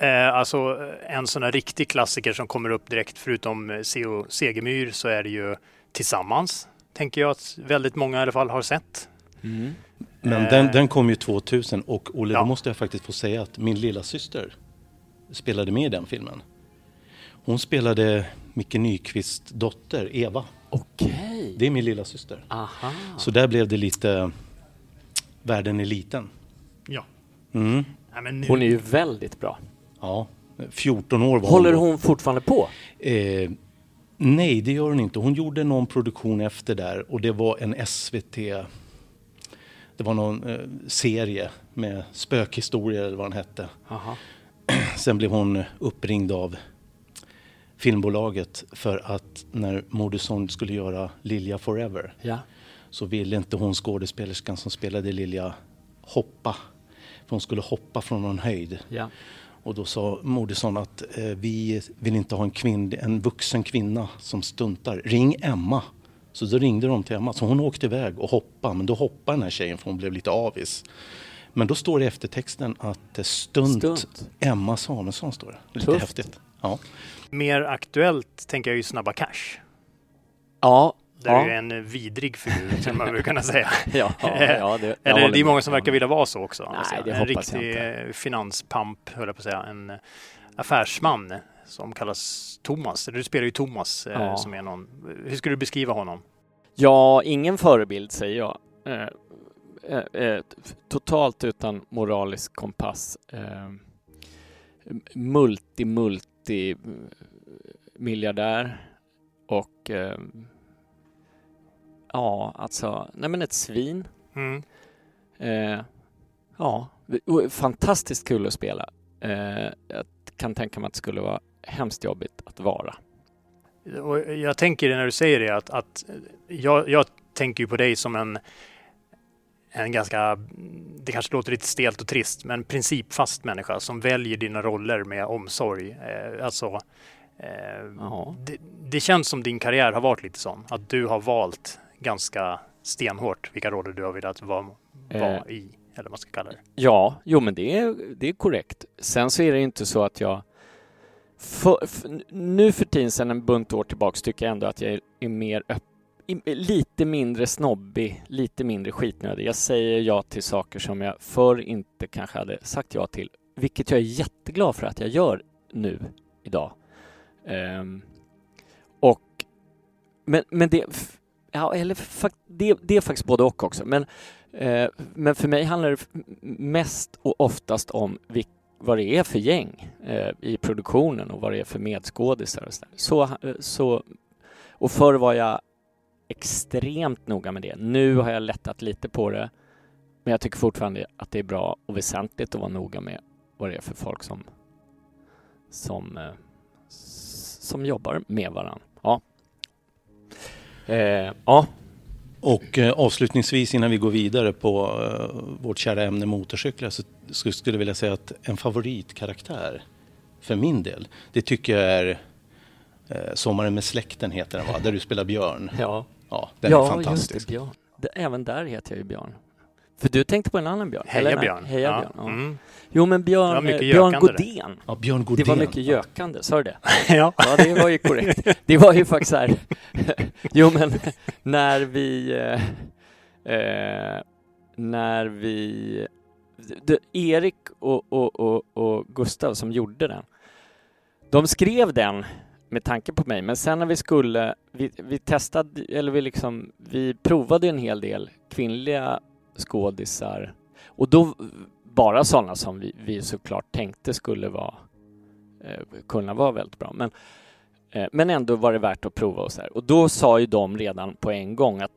Eh, alltså en sån här riktig klassiker som kommer upp direkt förutom eh, C.O. Segemyhr så är det ju Tillsammans. Tänker jag att väldigt många i alla fall har sett. Mm. Men Eh. den, den kom ju 2000 och Olle, Ja. då måste jag faktiskt få säga att min lilla syster spelade med i den filmen. Hon spelade Micke Nyqvists dotter Eva. Okej. Det är min lilla syster. Aha. Så där blev det lite Världen är liten. Ja. Mm. Nej, men nu, Hon är ju väldigt bra. Ja, 14 år var Håller då. hon fortfarande på? Eh, nej, det gör hon inte. Hon gjorde någon produktion efter där och det var en SVT. Det var någon eh, serie med spökhistorier eller vad den hette. Aha. Sen blev hon uppringd av filmbolaget för att när Moodysson skulle göra Lilja Forever Ja. så ville inte hon skådespelerskan som spelade Lilja hoppa. För hon skulle hoppa från någon höjd. Ja. Och då sa Moodysson att eh, vi vill inte ha en, kvinn, en vuxen kvinna som stuntar. Ring Emma. Så då ringde de till Emma. Så hon åkte iväg och hoppade. Men då hoppade den här tjejen för hon blev lite avis. Men då står det i eftertexten att eh, stunt, Stunt. Emma Samuelsson står det. Lite Tufft. häftigt. Ja. mer aktuellt tänker jag ju Snabba Cash. Ja, Där ja. är en vidrig figur, skulle man väl kunna säga. ja, ja, det, Eller det är många som verkar vilja vara så också. alltså. Nej, det en riktig eh, finanspamp, höll jag på att säga. En eh, affärsman som kallas Thomas. Du spelar ju Thomas eh, Ja. som är någon... Hur skulle du beskriva honom? Ja, ingen förebild säger jag. Eh, eh, eh, totalt utan moralisk kompass. Eh, multi, multi eh, miljardär och ja, alltså, nej men ett svin. Mm. Ja, fantastiskt kul att spela. Jag kan tänka mig att det skulle vara hemskt jobbigt att vara. Och jag tänker när du säger det att, att jag, jag tänker ju på dig som en, en ganska, det kanske låter lite stelt och trist, men principfast människa som väljer dina roller med omsorg. Eh, alltså, eh, det, det känns som din karriär har varit lite sån, att du har valt ganska stenhårt vilka roller du har velat vara, vara Eh. i, eller vad man ska kalla det. Ja, jo men det är, det är korrekt. Sen så är det inte så att jag... För, för, nu för tiden, sedan en bunt år tillbaks, tycker jag ändå att jag är, är mer öpp, i- lite mindre snobbig, lite mindre skitnödig. Jag säger ja till saker som jag förr inte kanske hade sagt ja till, vilket jag är jätteglad för att jag gör nu, idag. Um, och... Men, men det... Ja, eller det, det är faktiskt både och också. Men uh, Men för mig handlar det mest och oftast om vilka vad det är för gäng eh, i produktionen och vad det är för medskådisar och. Så, där. så, och förr var jag extremt noga med det. Nu har jag lättat lite på det. Men jag tycker fortfarande att det är bra och väsentligt att vara noga med vad det är för folk som, som, eh, som jobbar med varandra. Ja. Eh, ja, och eh, avslutningsvis innan vi går vidare på eh, vårt kära ämne motorcyklar så sk- skulle jag vilja säga att en favoritkaraktär för min del, det tycker jag är eh, Sommaren med släkten heter den va? Där du spelar Björn. ja. Ja, den ja, är fantastisk. just det, Björn. Även där heter jag ju Björn. För du tänkte på en annan Björn? Heja eller? Björn. Heja Ja. Björn. Ja. Mm. Jo, men Det Björn, eh, Björn. Godén. Ja, Björn Det Godén. var mycket gökande, sa du det? ja. Ja, det var ju korrekt. Det var ju faktiskt så här. Jo, men när vi... Eh, eh, när vi... Det, Erik och, och, och, och Gustav som gjorde den, de skrev den med tanke på mig, men sen när vi skulle... Vi, vi testade, eller vi liksom... Vi provade en hel del kvinnliga skådisar och då bara sådana som vi, vi såklart tänkte skulle vara eh, kunna vara väldigt bra. Men, eh, men ändå var det värt att prova och så här. Och då sa ju de redan på en gång att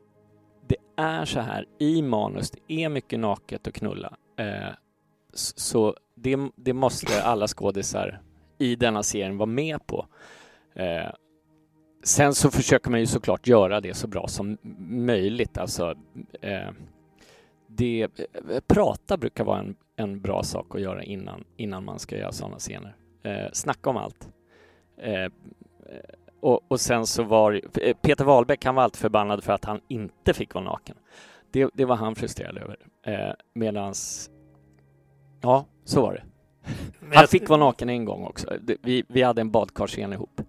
det är så här i manus, det är mycket naket och knulla. Eh, så det, det måste alla skådisar i denna serien vara med på. Eh, sen så försöker man ju såklart göra det så bra som möjligt. Alltså, eh, det, eh, prata brukar vara en, en bra sak att göra innan, innan man ska göra sådana scener. Eh, snacka om allt. Eh, eh, och, och sen så var eh, Peter Wahlbeck, han var alltid förbannad för att han inte fick vara naken. Det, det var han frustrerad över. Eh, medans, ja, så var det. Han fick vara naken en gång också. Vi, vi hade en badkarsscen ihop.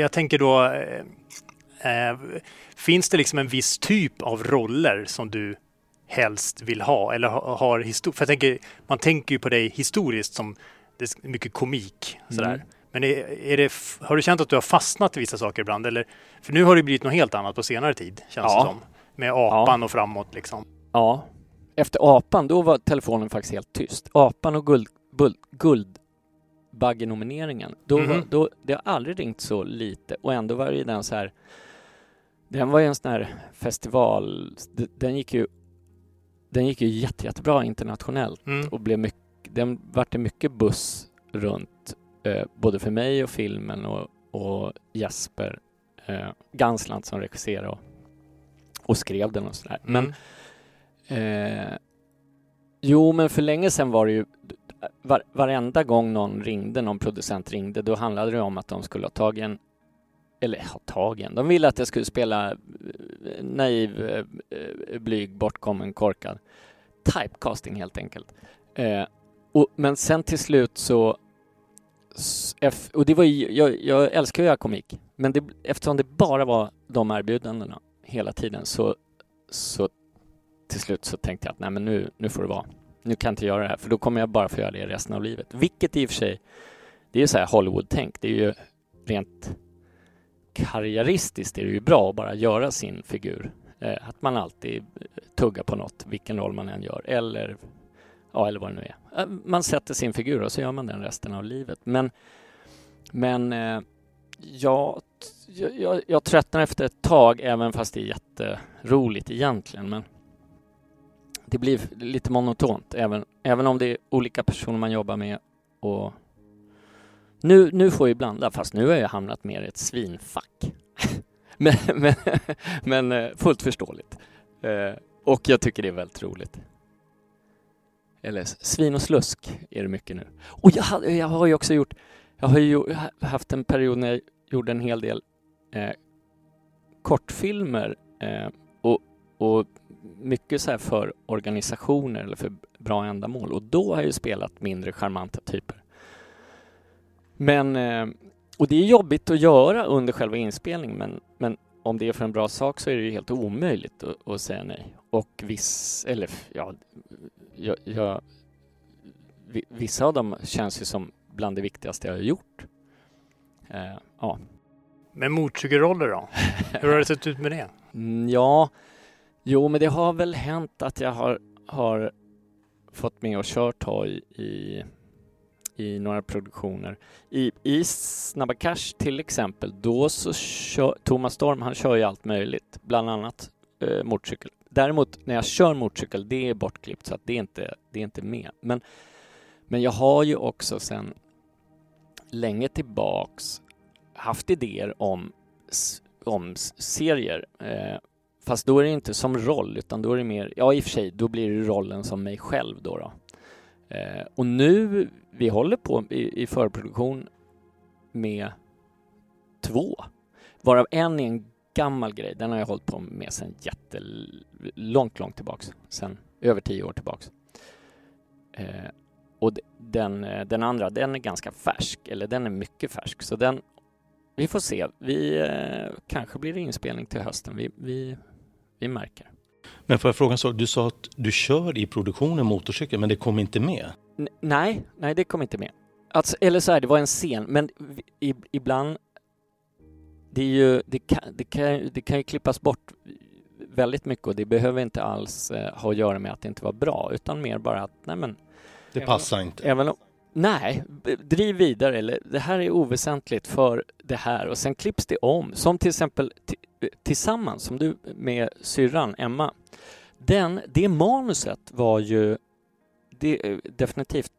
Jag tänker då, eh, finns det liksom en viss typ av roller som du helst vill ha? Eller ha- har histor- För jag tänker, man tänker ju på dig historiskt som det är mycket komik. Sådär. Mm. Men är, är det, har du känt att du har fastnat i vissa saker ibland? Eller, för nu har det blivit något helt annat på senare tid, känns Ja. det som. Med apan och framåt liksom. Ja. Efter apan, då var telefonen faktiskt helt tyst. Apan och guld, bul- Guldbaggenomineringen, då, var, Mhm. då, det har aldrig ringt så lite och ändå var ju den så här den var ju en sån här festival, den gick ju den gick ju jätte, jättebra internationellt Mm. och blev mycket, den vart det mycket buss runt eh, både för mig och filmen och, och Jesper eh, Gansland som regisserade och, och skrev den och sådär. Men Mm. Eh, jo, men för länge sedan var det ju var, varenda gång någon ringde, någon producent ringde, då handlade det om att de skulle ha tagit en eller ha tagen, en. De ville att jag skulle spela eh, naiv, eh, eh, blyg, bortkommen, korkad. Typecasting helt enkelt. Eh, och, men sen till slut så och det var ju, jag, jag älskar ju att göra komik. Men det, eftersom det bara var de erbjudandena hela tiden så, så till slut så tänkte jag att nej men nu, nu får det vara. Nu kan jag inte göra det här för då kommer jag bara få göra det resten av livet. Vilket i och för sig, det är ju så här Hollywood-tänk. Det är ju rent karriäristiskt är det ju bra att bara göra sin figur. Eh, att man alltid eh, tuggar på något, vilken roll man än gör. Eller, ja, eller vad det nu är. Eh, man sätter sin figur och så gör man den resten av livet. Men, men eh, jag, jag, jag tröttnar efter ett tag, även fast det är jätteroligt egentligen. Men det blir lite monotont, även, även om det är olika personer man jobbar med. Och nu, nu får jag blanda, fast nu har jag hamnat mer i ett svinfack. men, men, men eh, fullt förståeligt. Eh, och jag tycker det är väldigt roligt. Eller svin och slusk är det mycket nu. Och jag, jag har ju också gjort, jag har ju haft en period när jag gjorde en hel del eh, kortfilmer eh, och, och mycket så här för organisationer eller för bra ändamål och då har jag ju spelat mindre charmanta typer. Men, eh, och det är jobbigt att göra under själva inspelningen men, men om det är för en bra sak så är det ju helt omöjligt att, att säga nej. Och viss, eller ja, jag, jag, vissa av dem känns ju som bland det viktigaste jag har gjort. Uh, ja. Men motorcykelroller då? Hur har det sett ut med det? Mm, ja, jo men det har väl hänt att jag har, har fått med och kört hoj i, i några produktioner. I, I Snabba Cash till exempel, då så kör Thomas Storm, han kör ju allt möjligt, bland annat eh, motorcykel. Däremot när jag kör motorcykel, det är bortklippt så att det är inte, det är inte med. Men, men jag har ju också sen länge tillbaks haft idéer om, om serier. Eh, fast då är det inte som roll, utan då är det mer, ja i och för sig, då blir det rollen som mig själv då. då. Eh, och nu, vi håller på i, i förproduktion med två, varav en är en gammal grej. Den har jag hållit på med sedan jättelångt, långt tillbaks. Sen över tio år tillbaks. Eh, och den, eh, den andra, den är ganska färsk, eller den är mycket färsk. Så den, vi får se. Vi, eh, kanske blir det inspelning till hösten. Vi, vi, vi märker. Men får jag fråga en sak? Du sa att du kör i produktionen motorcykel, men det kom inte med? N nej, nej det kom inte med. Alltså, eller så här, det var en scen, men i, ibland det, är ju, det, kan, det, kan, det kan ju klippas bort väldigt mycket och det behöver inte alls eh, ha att göra med att det inte var bra utan mer bara att nej men Det passar inte. Även om, nej, driv vidare eller det här är oväsentligt för det här och sen klipps det om som till exempel Tillsammans som du med syrran Emma den, det manuset var ju det definitivt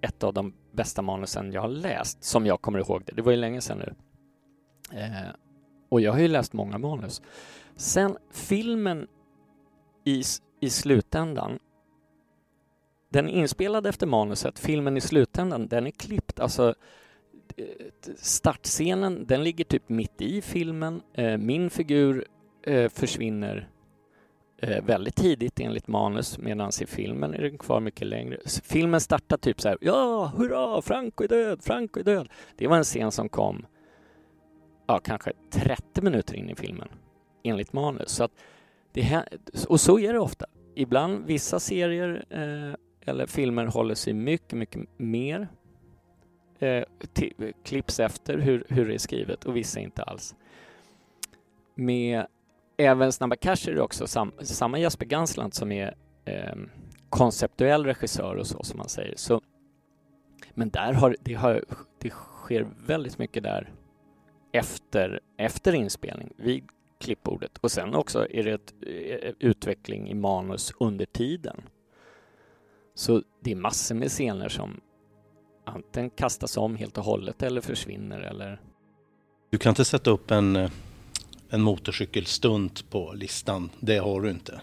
ett av de bästa manusen jag har läst som jag kommer ihåg det. Det var ju länge sedan nu. Eh, och jag har ju läst många manus. Sen filmen i, i slutändan, den är inspelad efter manuset, filmen i slutändan, den är klippt, alltså eh, startscenen, den ligger typ mitt i filmen. Eh, min figur eh, försvinner väldigt tidigt enligt manus medan i filmen är den kvar mycket längre. Filmen startar typ så här, ja, hurra, Franco är död, Franco är död. Det var en scen som kom ja, kanske 30 minuter in i filmen enligt manus. Så att det och så är det ofta. Ibland, vissa serier eh, eller filmer håller sig mycket, mycket mer eh, klipps efter hur, hur det är skrivet och vissa inte alls. Med även Snabba Cash är det också sam, samma Jesper Gansland som är eh, konceptuell regissör och så som man säger. Så, men där har det, har det sker väldigt mycket där efter, efter inspelning vid klippbordet. Och sen också är det ett, eh, utveckling i manus under tiden. Så det är massor med scener som antingen kastas om helt och hållet eller försvinner eller... Du kan inte sätta upp en, eh, en motorcykelstunt på listan. Det har du inte.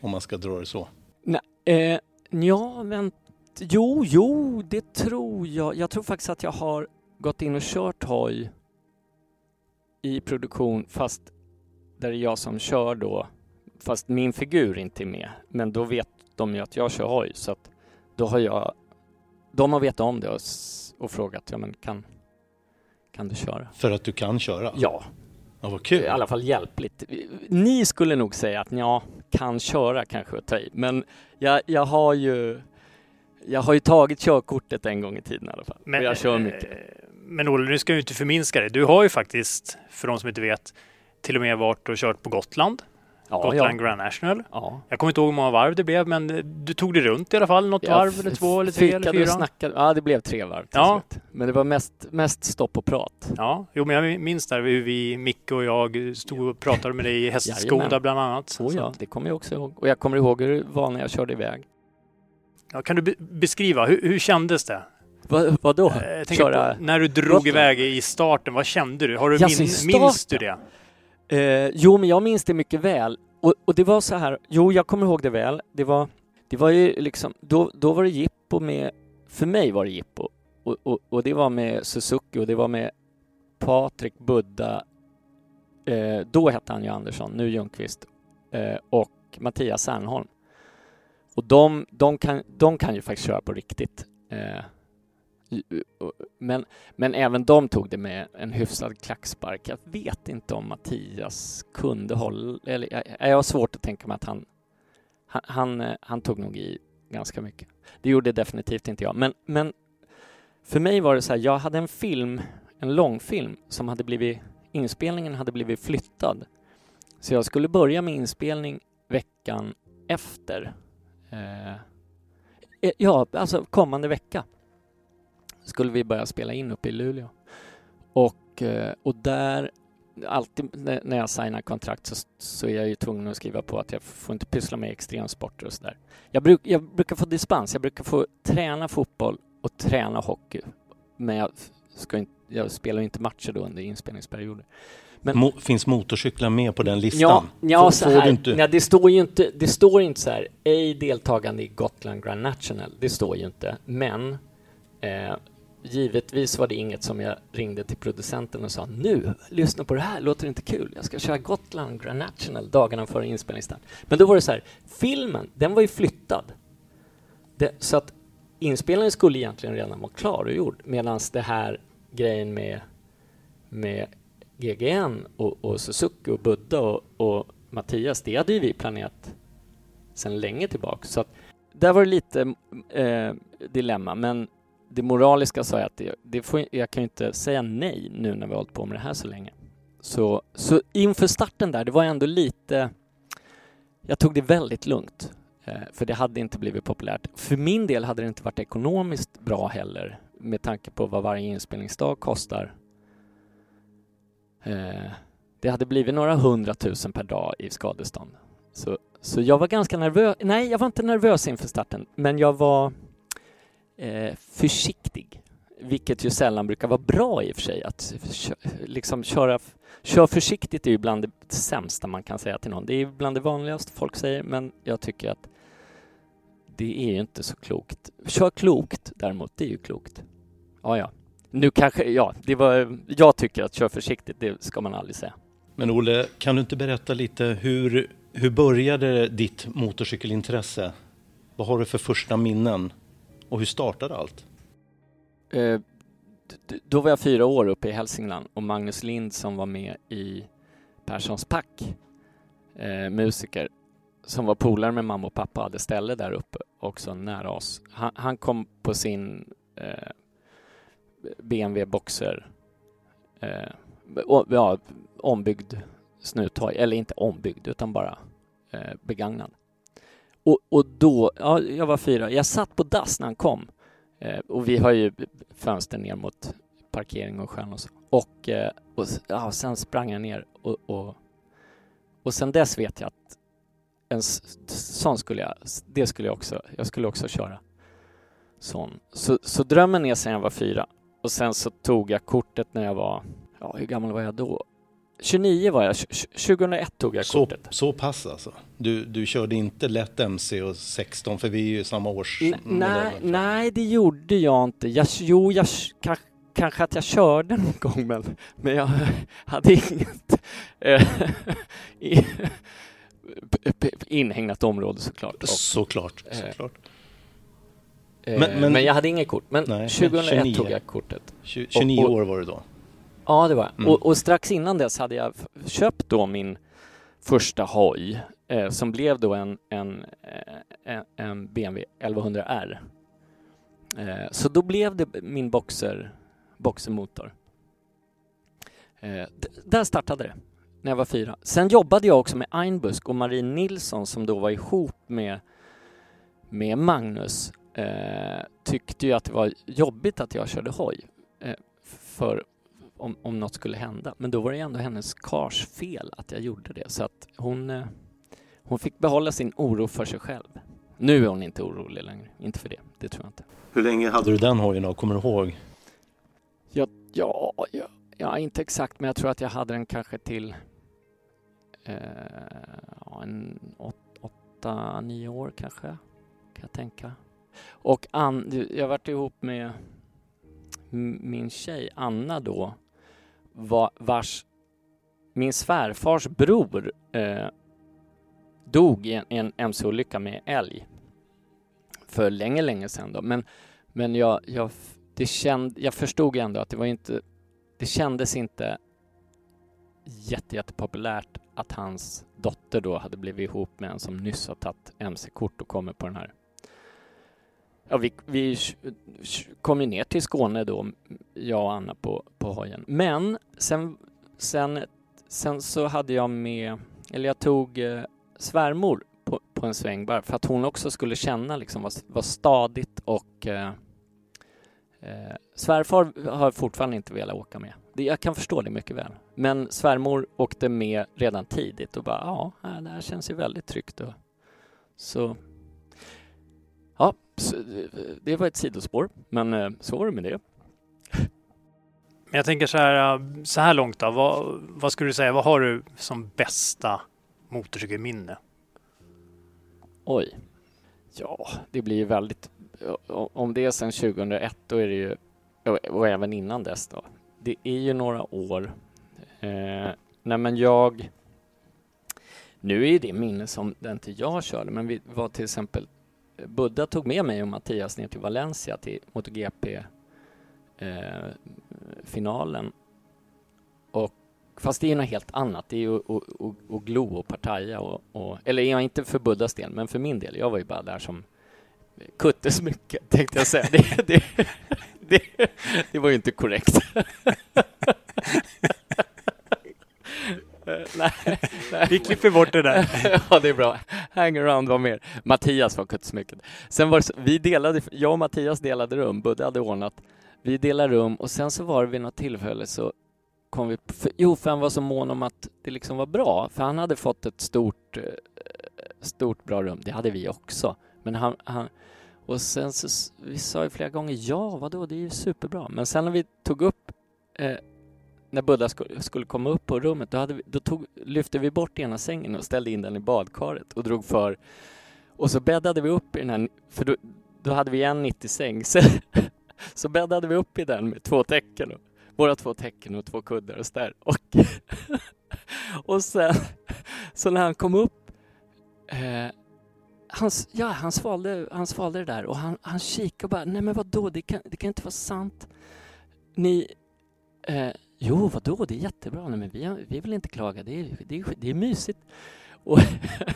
Om man ska dra det så. Nej, eh, ja, men jo, jo, det tror jag. Jag tror faktiskt att jag har gått in och kört hoj i produktion fast där det är jag som kör då fast min figur inte är med. Men då vet de ju att jag kör hoj så att då har jag de har vetat om det och, och frågat ja men kan, kan du köra? För att du kan köra? Ja. Ja, vad kul. I alla fall hjälpligt. Ni skulle nog säga att ja, kan köra kanske att ta i, men jag, jag har ju jag har ju tagit körkortet en gång i tiden i alla fall. Men, och jag kör mycket. eh, Men Olle, nu ska du inte förminska det. Du har ju faktiskt, för de som inte vet, till och med varit och kört på Gotland. Ja, Gotland ja. Grand National. Ja. Jag kommer inte ihåg hur många varv det blev, men du tog det runt i alla fall. Något Jag varv eller två eller tre eller och fyra. snackade. Ja, det blev tre varv till Ja. slut. Men det var mest, mest stopp och prat. Ja, jo, men jag minns där hur vi, Micke och jag, stod och pratade med dig i Hästskoda bland annat. Oh, ja, det kommer jag också ihåg. Och jag kommer ihåg hur det var när jag körde iväg. ja, kan du be- beskriva, hur, hur kändes det? Va, vadå? Eh, Jag Köra... på, när du drog Gotland? iväg i starten, vad kände du? Har du min, minns du det? Eh, jo, men jag minns det mycket väl. Och, och det var så här, jo, jag kommer ihåg det väl. Det var, det var ju liksom, då, då var det jippo med, för mig var det jippo. Och, och, och det var med Suzuki och det var med Patrik Budda, eh, då hette han ju Andersson, nu Ljungqvist, eh, och Mattias Sernholm. Och de, de, kan, de kan ju faktiskt köra på riktigt. Eh, men, men även de tog det med en hyfsad klackspark. Jag vet inte om Mattias kunde hålla... Eller, jag, jag har svårt att tänka mig att han, han, han, eh, han tog nog i ganska mycket. Det gjorde definitivt inte jag. Men, men för mig var det så här, jag hade en film, en långfilm som hade blivit... Inspelningen hade blivit flyttad. Så jag skulle börja med inspelning veckan efter. Eh, eh ja, alltså kommande vecka skulle vi börja spela in uppe i Luleå. Och, eh, och där, alltid när jag signar kontrakt så, så är jag ju tvungen att skriva på att jag får inte pyssla med extremsporter och sådär. Jag, bruk, jag brukar få dispens, jag brukar få träna fotboll och träna hockey. Men jag, ska inte, jag spelar inte matcher då under inspelningsperioder. Men- Mo- finns motorcyklar med på den listan? Ja, ja Får- så får här. inte... Ja, det står ju inte, det står inte så här, ej deltagande i Gotland Grand National. Det står ju inte. Men eh, givetvis var det inget som jag ringde till producenten och sa nu, lyssna på det här, låter det inte kul? Jag ska köra Gotland Grand National dagarna före inspelningsstart. Men då var det så här, filmen, den var ju flyttad. Det, så att inspelningen skulle egentligen redan vara klar och gjord medan det här grejen med, med GGN och, och Suzuki och Buddha och, och Mattias, det hade ju vi planerat sedan länge tillbaka. Så att där var det lite eh, dilemma, men det moraliska sa jag att det, det får, jag kan ju inte säga nej nu när vi har hållit på med det här så länge. Så, så inför starten där, det var ändå lite... Jag tog det väldigt lugnt, eh, för det hade inte blivit populärt. För min del hade det inte varit ekonomiskt bra heller, med tanke på vad varje inspelningsdag kostar. Eh, det hade blivit några hundratusen per dag i skadestånd. Så, så jag var ganska nervös. Nej, jag var inte nervös inför starten, men jag var eh, försiktig. Vilket ju sällan brukar vara bra i och för sig. Att kö, liksom köra, kör försiktigt är ju bland det sämsta man kan säga till någon. Det är bland det vanligaste folk säger, men jag tycker att det är ju inte så klokt. Kör klokt däremot, det är ju klokt. Ja, ja. Nu kanske, ja, det var, jag tycker att kör försiktigt, det ska man aldrig säga. Men Olle, kan du inte berätta lite hur, hur började ditt motorcykelintresse? Vad har du för första minnen? Och hur startade allt? Eh, då var jag fyra år uppe i Hälsingland och Magnus Lind som var med i Perssons pack, eh, musiker, som var polare med mamma och pappa, hade ställe där uppe också nära oss. Han, han kom på sin eh, BMW Boxer, eh, ja, ombyggd snuthoj, eller inte ombyggd utan bara eh, begagnad. Och, och då, ja, jag var fyra, jag satt på dass när han kom Eh, och vi har ju fönster ner mot parkering och sjön och så. Och, eh, och ja, sen sprang jag ner och, och, och sen dess vet jag att en sån skulle jag, det skulle jag också, jag skulle också köra. Sån. Så, så drömmen är sen jag var fyra. Och sen så tog jag kortet när jag var, ja hur gammal var jag då? 29 var jag, Tj- 2001 tog jag Så, kortet. så pass alltså? Du, du körde inte lätt MC och 16 för vi är ju samma års N- nej, nej, det gjorde jag inte. Jag, jo, jag, kanske, kanske att jag körde någon gång, men, men jag hade inget eh, inhägnat område såklart. Och, Såklart, Eh, såklart. eh, men- men- men, jag hade inget kort. Men Nej, 2001 29. tog jag kortet. Tju- 29 och- år var du då? Ja, det var jag. Mm. Och, och strax innan dess hade jag köpt då min första hoj eh, som blev då en, en, eh, en, en BMW 1100R. Eh, så då blev det min boxer, boxermotor. Eh, där startade det, när jag var fyra. Sen jobbade jag också med Einbusk och Marie Nilsson som då var ihop med, med Magnus. Eh, tyckte ju att det var jobbigt att jag körde hoj. Eh, för om, om något skulle hända. Men då var det ändå hennes kars fel att jag gjorde det. Så att hon, eh, hon fick behålla sin oro för sig själv. Nu är hon inte orolig längre. Inte för det. Det tror jag inte. Hur länge hade du den hojen då? Kommer du ihåg? Ja, ja, ja, ja, inte exakt, men jag tror att jag hade den kanske till eh, en åt, åtta, nio år kanske, kan jag tänka. Och Ann, jag varit ihop med min tjej Anna då, va, vars min svärfars bror eh, dog i en, en mc-olycka med älg för länge, länge sedan då. Men, men jag, jag det känd, jag förstod ändå att det var inte, det kändes inte jätte, jättepopulärt att hans dotter då hade blivit ihop med en som nyss har tagit mc-kort och kommer på den här. Ja, vi, vi kom ju ner till Skåne då, jag och Anna på, på hojen. Men sen, sen, sen så hade jag med, eller jag tog eh, svärmor på, på en sväng bara för att hon också skulle känna liksom vad, vad stadigt och eh, Eh, svärfar har fortfarande inte velat åka med. Det, jag kan förstå det mycket väl. Men svärmor åkte med redan tidigt och bara ja, det här känns ju väldigt tryggt. Och, så ja, det var ett sidospår, men eh, så var det med det. Men jag tänker så här, äh, så här långt då. Vad, vad skulle du säga, vad har du som bästa motorcykelminne? Oj. Ja, det blir ju väldigt... Om det är sedan 2001 då är det ju... Och även innan dess då. Det är ju några år. Eh, nej men jag... Nu är det minne som den till jag körde, men vi var till exempel... Buddha tog med mig och Mattias ner till Valencia till MotoGP eh, finalen. Och Fast det är ju något helt annat. Det är ju att glo och partaja och, och, Eller ja, inte för Buddhas del, men för min del. Jag var ju bara där som kuttesmycke, tänkte jag säga. Det, det, det, det var ju inte korrekt. nej, nej. Vi klipper bort det där. ja, det är bra. Hangaround var mer. Mattias var kuttesmycket. Sen var det vi delade, jag och Mattias delade rum. Budde hade ordnat. Vi delade rum och sen så var det vid något tillfälle så kom vi, för, jo, för han var så mån om att det liksom var bra, för han hade fått ett stort, eh, stort bra rum. Det hade vi också. Men han, han och sen så, vi sa ju flera gånger ja, vadå, det är ju superbra. Men sen när vi tog upp, eh, när Buddha skulle, skulle komma upp på rummet, då, hade vi, då tog, lyfte vi bort ena sängen och ställde in den i badkaret och drog för. Och så bäddade vi upp i den här, för då, då hade vi en 90-säng. Så, så bäddade vi upp i den med två täcken. Och, våra två tecken och två kuddar och sådär. Och, och sen, så när han kom upp, eh, han, ja, han, svalde, han svalde det där och han, han kikade och bara, nej men vadå, det kan, det kan inte vara sant. Ni, eh, jo vadå, det är jättebra, nej men vi, har, vi vill inte klaga, det är, det är, det är mysigt. Och,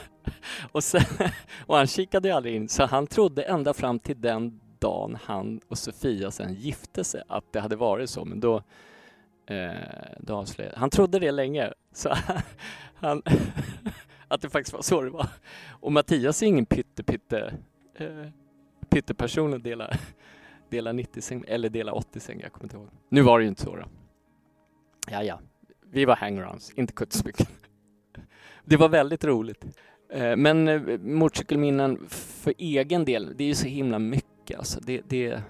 och, sen, och han kikade aldrig in, så han trodde ända fram till den dagen han och Sofia sen gifte sig att det hade varit så, men då, eh, då avslöjade han. trodde det länge, så han, att det faktiskt var så det var. Och Mattias är ingen pytte-pytte eh, pytteperson att dela, dela 90 säng, eller dela 80 säng, jag kommer inte ihåg. Nu var det ju inte så då. Ja, ja, vi var hangarounds, inte kuttesmycken. Det var väldigt roligt. Eh, men eh, motorcykelminnen för egen del, det är ju så himla mycket Alltså det, det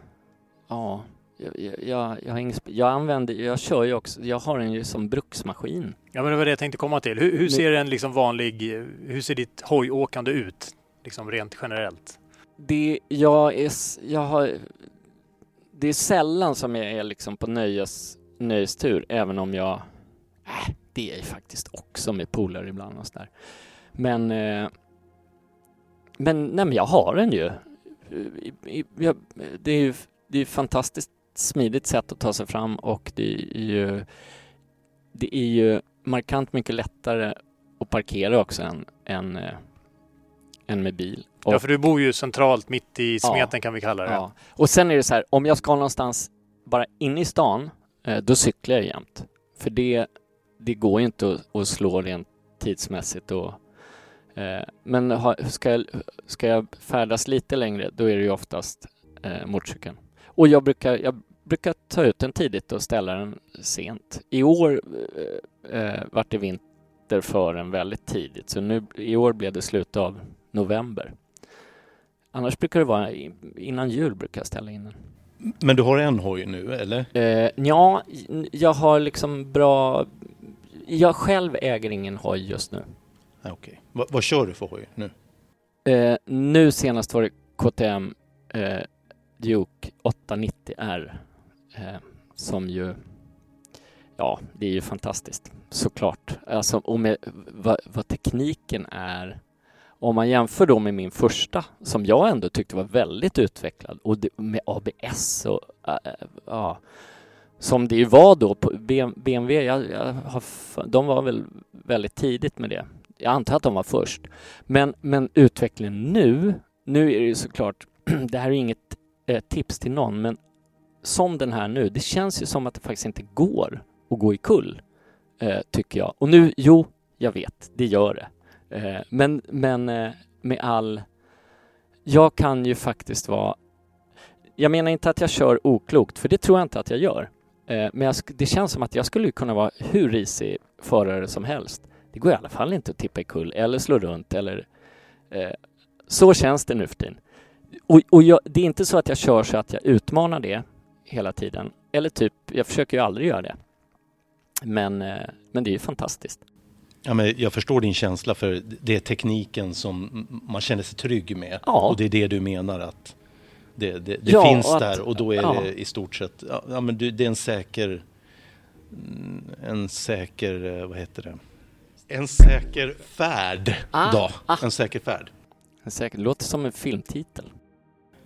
ja, jag, jag, jag, har jag använder, jag kör ju också, jag har den ju som bruksmaskin. Ja men det var det jag tänkte komma till. Hur, hur ser en liksom vanlig, hur ser ditt hojåkande ut? Liksom rent generellt. Det, jag är, jag har, det är sällan som jag är liksom på nöjes, nöjestur, även om jag, äh, det är jag faktiskt också med polare ibland och sådär. Men, eh, men, nej men jag har den ju det är ju det är fantastiskt smidigt sätt att ta sig fram och det är ju, det är ju markant mycket lättare att parkera också än, än, eh, än med bil. Ja, för du bor ju centralt mitt i smeten Ja. kan vi kalla det. Ja. Och sen är det så här, om jag ska någonstans bara inne i stan, Eh, då cyklar jag jämt. För det, det går ju inte att, att slå rent tidsmässigt. Och, eh, men ha, ska, jag, ska jag färdas lite längre, då är det ju oftast eh, motorcykeln. Och jag brukar, jag brukar ta ut den tidigt och ställa den sent. I år eh, eh, vart det vinter för den väldigt tidigt, så nu, i år blev det slut av november. Annars brukar det vara innan jul brukar jag ställa in den. Men du har en hoj nu, eller? Eh, ja, jag har liksom bra... Jag själv äger ingen hoj just nu. Ja, Okej. Va, vad kör du för hoj nu? Eh, nu senast var det KTM eh, Duke 890R eh, som ju... Ja, det är ju fantastiskt såklart. Alltså, och med vad, vad tekniken är om man jämför då med min första, som jag ändå tyckte var väldigt utvecklad, och det, med ABS och äh, äh, ja, som det ju var då på BMW, jag, jag har, de var väl väldigt tidigt med det. Jag antar att de var först. Men, men utvecklingen nu, nu är det ju såklart, det här är inget eh, tips till någon, men som den här nu, det känns ju som att det faktiskt inte går att gå i kull, eh, tycker jag. Och nu, jo, jag vet, det gör det. Eh, men men eh, med all... Jag kan ju faktiskt vara... Jag menar inte att jag kör oklokt, för det tror jag inte att jag gör. Eh, men jag, det känns som att jag skulle kunna vara hur risig förare som helst. Det går i alla fall inte att tippa i kull eller slå runt eller... Så känns det nu för tiden. Och, och jag, det är inte så att jag kör så att jag utmanar det hela tiden. Eller typ, jag försöker ju aldrig göra det. Men, men det är ju fantastiskt. Ja, men jag förstår din känsla för det är tekniken som man känner sig trygg med. Ja. Och det är det du menar att det, det, det Ja, finns och att- där och då är ja. det i stort sett, ja, men det är en säker, mm, en säker, eh, vad heter det? En säker färd Ah, då. ah. En säker färd. Säkert, det låter som en filmtitel.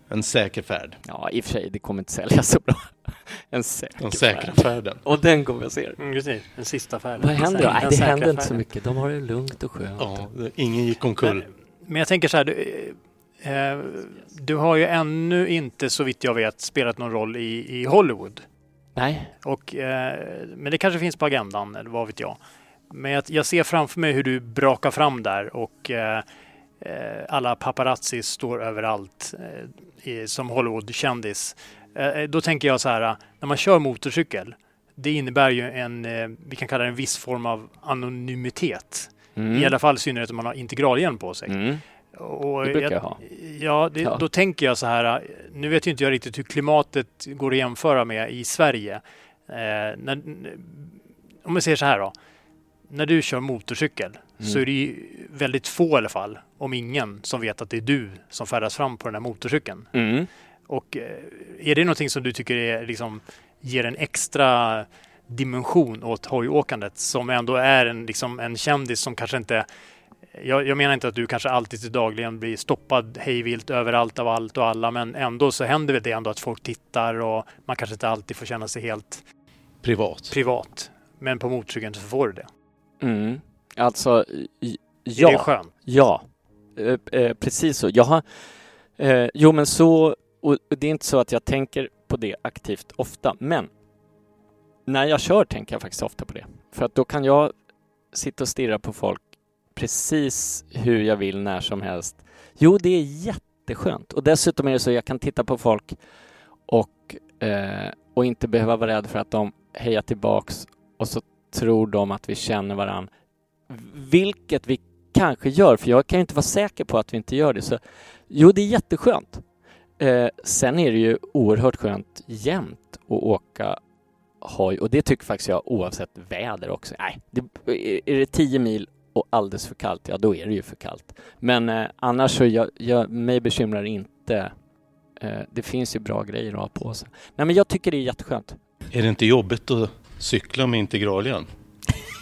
En säker färd. Ja, i och för sig, det kommer inte sälja så bra. En säker Den säkra färd. färden. Och den kommer jag se. Mm, precis, den sista färden. Vad händer då? Nej, det händer inte så färden. mycket. De har det lugnt och skönt. Ja, det- ingen gick omkull. Men jag tänker så här, du, eh, du har ju ännu inte så vitt jag vet spelat någon roll i, i Hollywood. Nej. Och, eh, men det kanske finns på agendan, eller vad vet jag. Men jag, jag ser framför mig hur du brakar fram där och eh, eh, alla paparazzi står överallt eh, som Hollywood-kändis. Eh, då tänker jag så här, när man kör motorcykel, det innebär ju en, eh, vi kan kalla det en viss form av anonymitet. Mm. I alla fall i synnerhet om man har integralhjälm på sig. Mm. Och Det brukar jag ha. Ja, det, Ja. då tänker jag så här. Nu vet ju inte jag riktigt hur klimatet går att jämföra med i Sverige. Eh, när, om man säger så här då. När du kör motorcykel Mm. så är det ju väldigt få i alla fall, om ingen, som vet att det är du som färdas fram på den här motorcykeln. Mm. Och eh, är det någonting som du tycker är, liksom, ger en extra dimension åt hojåkandet som ändå är en, liksom, en kändis som kanske inte jag, jag menar inte att du kanske alltid till dagligen blir stoppad hejvilt överallt av allt och alla men ändå så händer väl det ändå att folk tittar och man kanske inte alltid får känna sig helt Privat. privat. Men på motorcykeln så får du det. Mm. Alltså, j- Är det ja. skönt? Ja, eh, eh, precis så. Jag har, eh, jo men så, och och det är inte så att jag tänker på det aktivt ofta, men när jag kör tänker jag faktiskt ofta på det. För att då kan jag sitta och stirra på folk precis hur jag vill när som helst. Jo, det är jätteskönt. Och dessutom är det så att jag kan titta på folk och, eh, och inte behöva vara rädd för att de hejar tillbaks och så tror de att vi känner varann. Vilket vi kanske gör, för jag kan inte vara säker på att vi inte gör det. Så, jo, det är jätteskönt. Eh, sen är det ju oerhört skönt jämt att åka hoj och det tycker faktiskt jag oavsett väder också. Nej, det, är det 10 mil och alldeles för kallt, ja då är det ju för kallt. Men eh, annars så jag, jag, mig bekymrar inte. Eh, det finns ju bra grejer att ha på sig. Nej men jag tycker det är jätteskönt. Är det inte jobbigt att cykla med integralhjälm?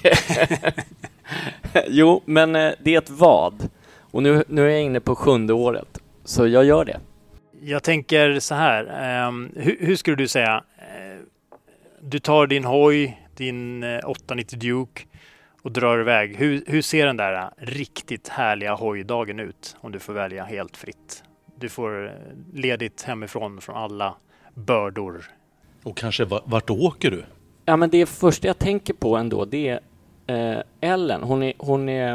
jo, men eh, det är ett vad. Och nu, nu är jag inne på sjunde året. Så jag gör det. Jag tänker så här. ehm, hur, hur skulle du säga? du tar din hoj, din eh, 890 Duke och drar iväg. Hur, hur ser den där eh, riktigt härliga hojdagen ut om du får välja helt fritt? Du får eh, ledigt hemifrån från alla bördor. Och kanske va- vart åker du? Ja, men det första jag tänker på ändå, det är eh, Ellen. Hon är, hon är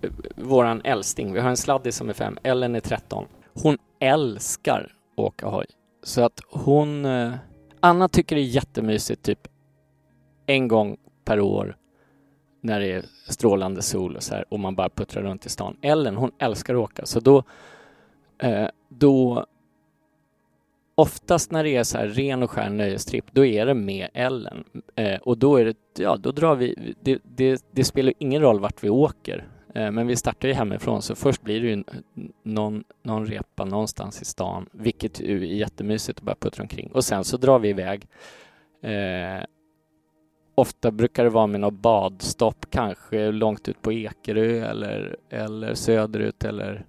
eh, våran äldsting. Vi har en sladdis som är fem. Ellen är 13. Hon älskar att åka hoj. Så att hon... Eh, Anna tycker det är jättemysigt typ en gång per år när det är strålande sol och så här och man bara puttrar runt i stan. Ellen, hon älskar att åka. Så då, eh, då oftast när det är så här ren och skär nöjestripp, då är det med Ellen. Eh, och då är det, ja, då drar vi, det, det, det spelar ingen roll vart vi åker. Eh, men vi startar ju hemifrån, så först blir det ju någon, någon repa någonstans i stan, vilket ju är jättemysigt att bara puttra omkring. Och sen så drar vi iväg. Eh, ofta brukar det vara med något badstopp, kanske långt ut på Ekerö eller, eller söderut eller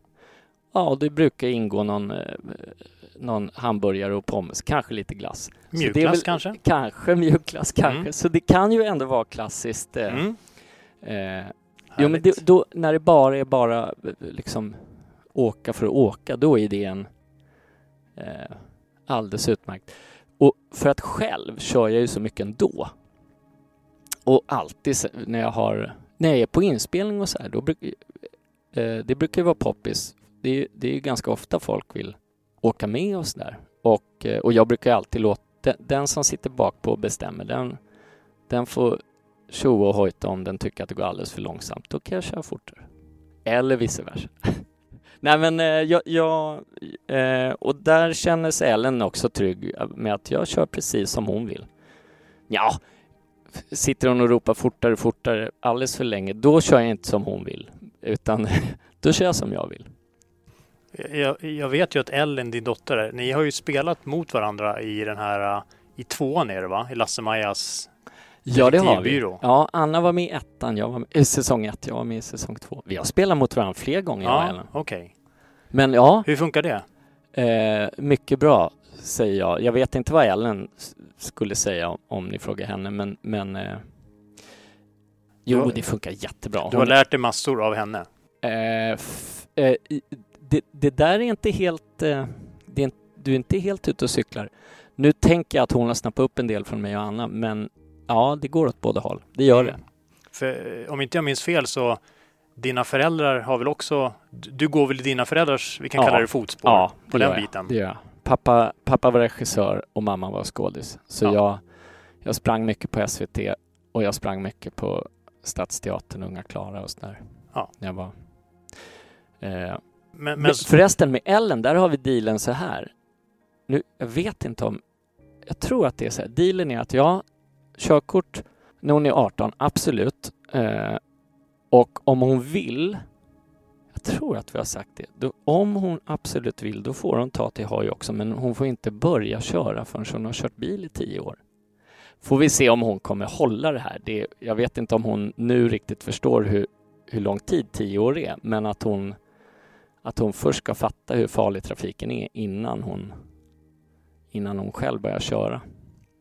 Ja, det brukar ingå någon, eh, någon hamburgare och pommes, kanske lite glass. Mjukglass väl- kanske? Kanske mjukglass, kanske. Mm. Så det kan ju ändå vara klassiskt. Eh, Mm. eh, jo, men det, då, när det bara är bara eh, liksom åka för att åka, då är det en eh, alldeles utmärkt. Och för att själv kör jag ju så mycket ändå. Och alltid när jag har, när jag är på inspelning och så här, då brukar eh, det brukar ju vara poppis. Det är, det är ju ganska ofta folk vill åka med och sådär. Och, och jag brukar alltid låta, den, den som sitter bak på och bestämmer, den, den får tjoa och hojta om den tycker att det går alldeles för långsamt. Då kan jag köra fortare. Eller vice versa. Nej men eh, jag, jag eh, och där känner sig Ellen också trygg med att jag kör precis som hon vill. Ja, sitter hon och ropar fortare, fortare alldeles för länge, då kör jag inte som hon vill. Utan då kör jag som jag vill. Jag, jag vet ju att Ellen, din dotter, ni har ju spelat mot varandra i den här, uh, i tvåan är det va? I Lasse-Majas Ja, det har vi. Ja, Anna var med i ettan, jag var med i säsong ett, jag var med i säsong två. Vi har spelat mot varandra fler gånger, Ja, Ellen. okej. Men ja, Hur funkar det? eh, mycket bra, säger jag. Jag vet inte vad Ellen skulle säga om, om ni frågar henne, men, men eh, jo, har- det funkar jättebra. Du har Hon- lärt dig massor av henne. Eh, f- eh, i- det, det där är inte helt... Eh, det är, du är inte helt ute och cyklar. Nu tänker jag att hon har snappat upp en del från mig och Anna, men ja, det går åt båda håll. Det gör det. För eh, om inte jag minns fel så dina föräldrar har väl också, du går väl i dina föräldrars, vi kan Ja. kalla det fotspår, Ja, på det den jag. biten. Det gör jag. Pappa, pappa var regissör och mamma var skådis. Så Ja. jag, jag sprang mycket på SVT och jag sprang mycket på Stadsteatern, Unga Klara och sådär. Ja. När jag var... Eh, men, Men förresten med Ellen, där har vi dealen så här. Nu, jag vet inte om... Jag tror att det är så här. Dealen är att ja, körkort när hon är 18, absolut. Eh, och om hon vill, jag tror att vi har sagt det, då, om hon absolut vill, då får hon ta till hoj också, men hon får inte börja köra förrän hon har kört bil i tio år. Får vi se om hon kommer hålla det här. Det, jag vet inte om hon nu riktigt förstår hur, hur lång tid tio år är, men att hon att hon först ska fatta hur farlig trafiken är innan hon, innan hon själv börjar köra.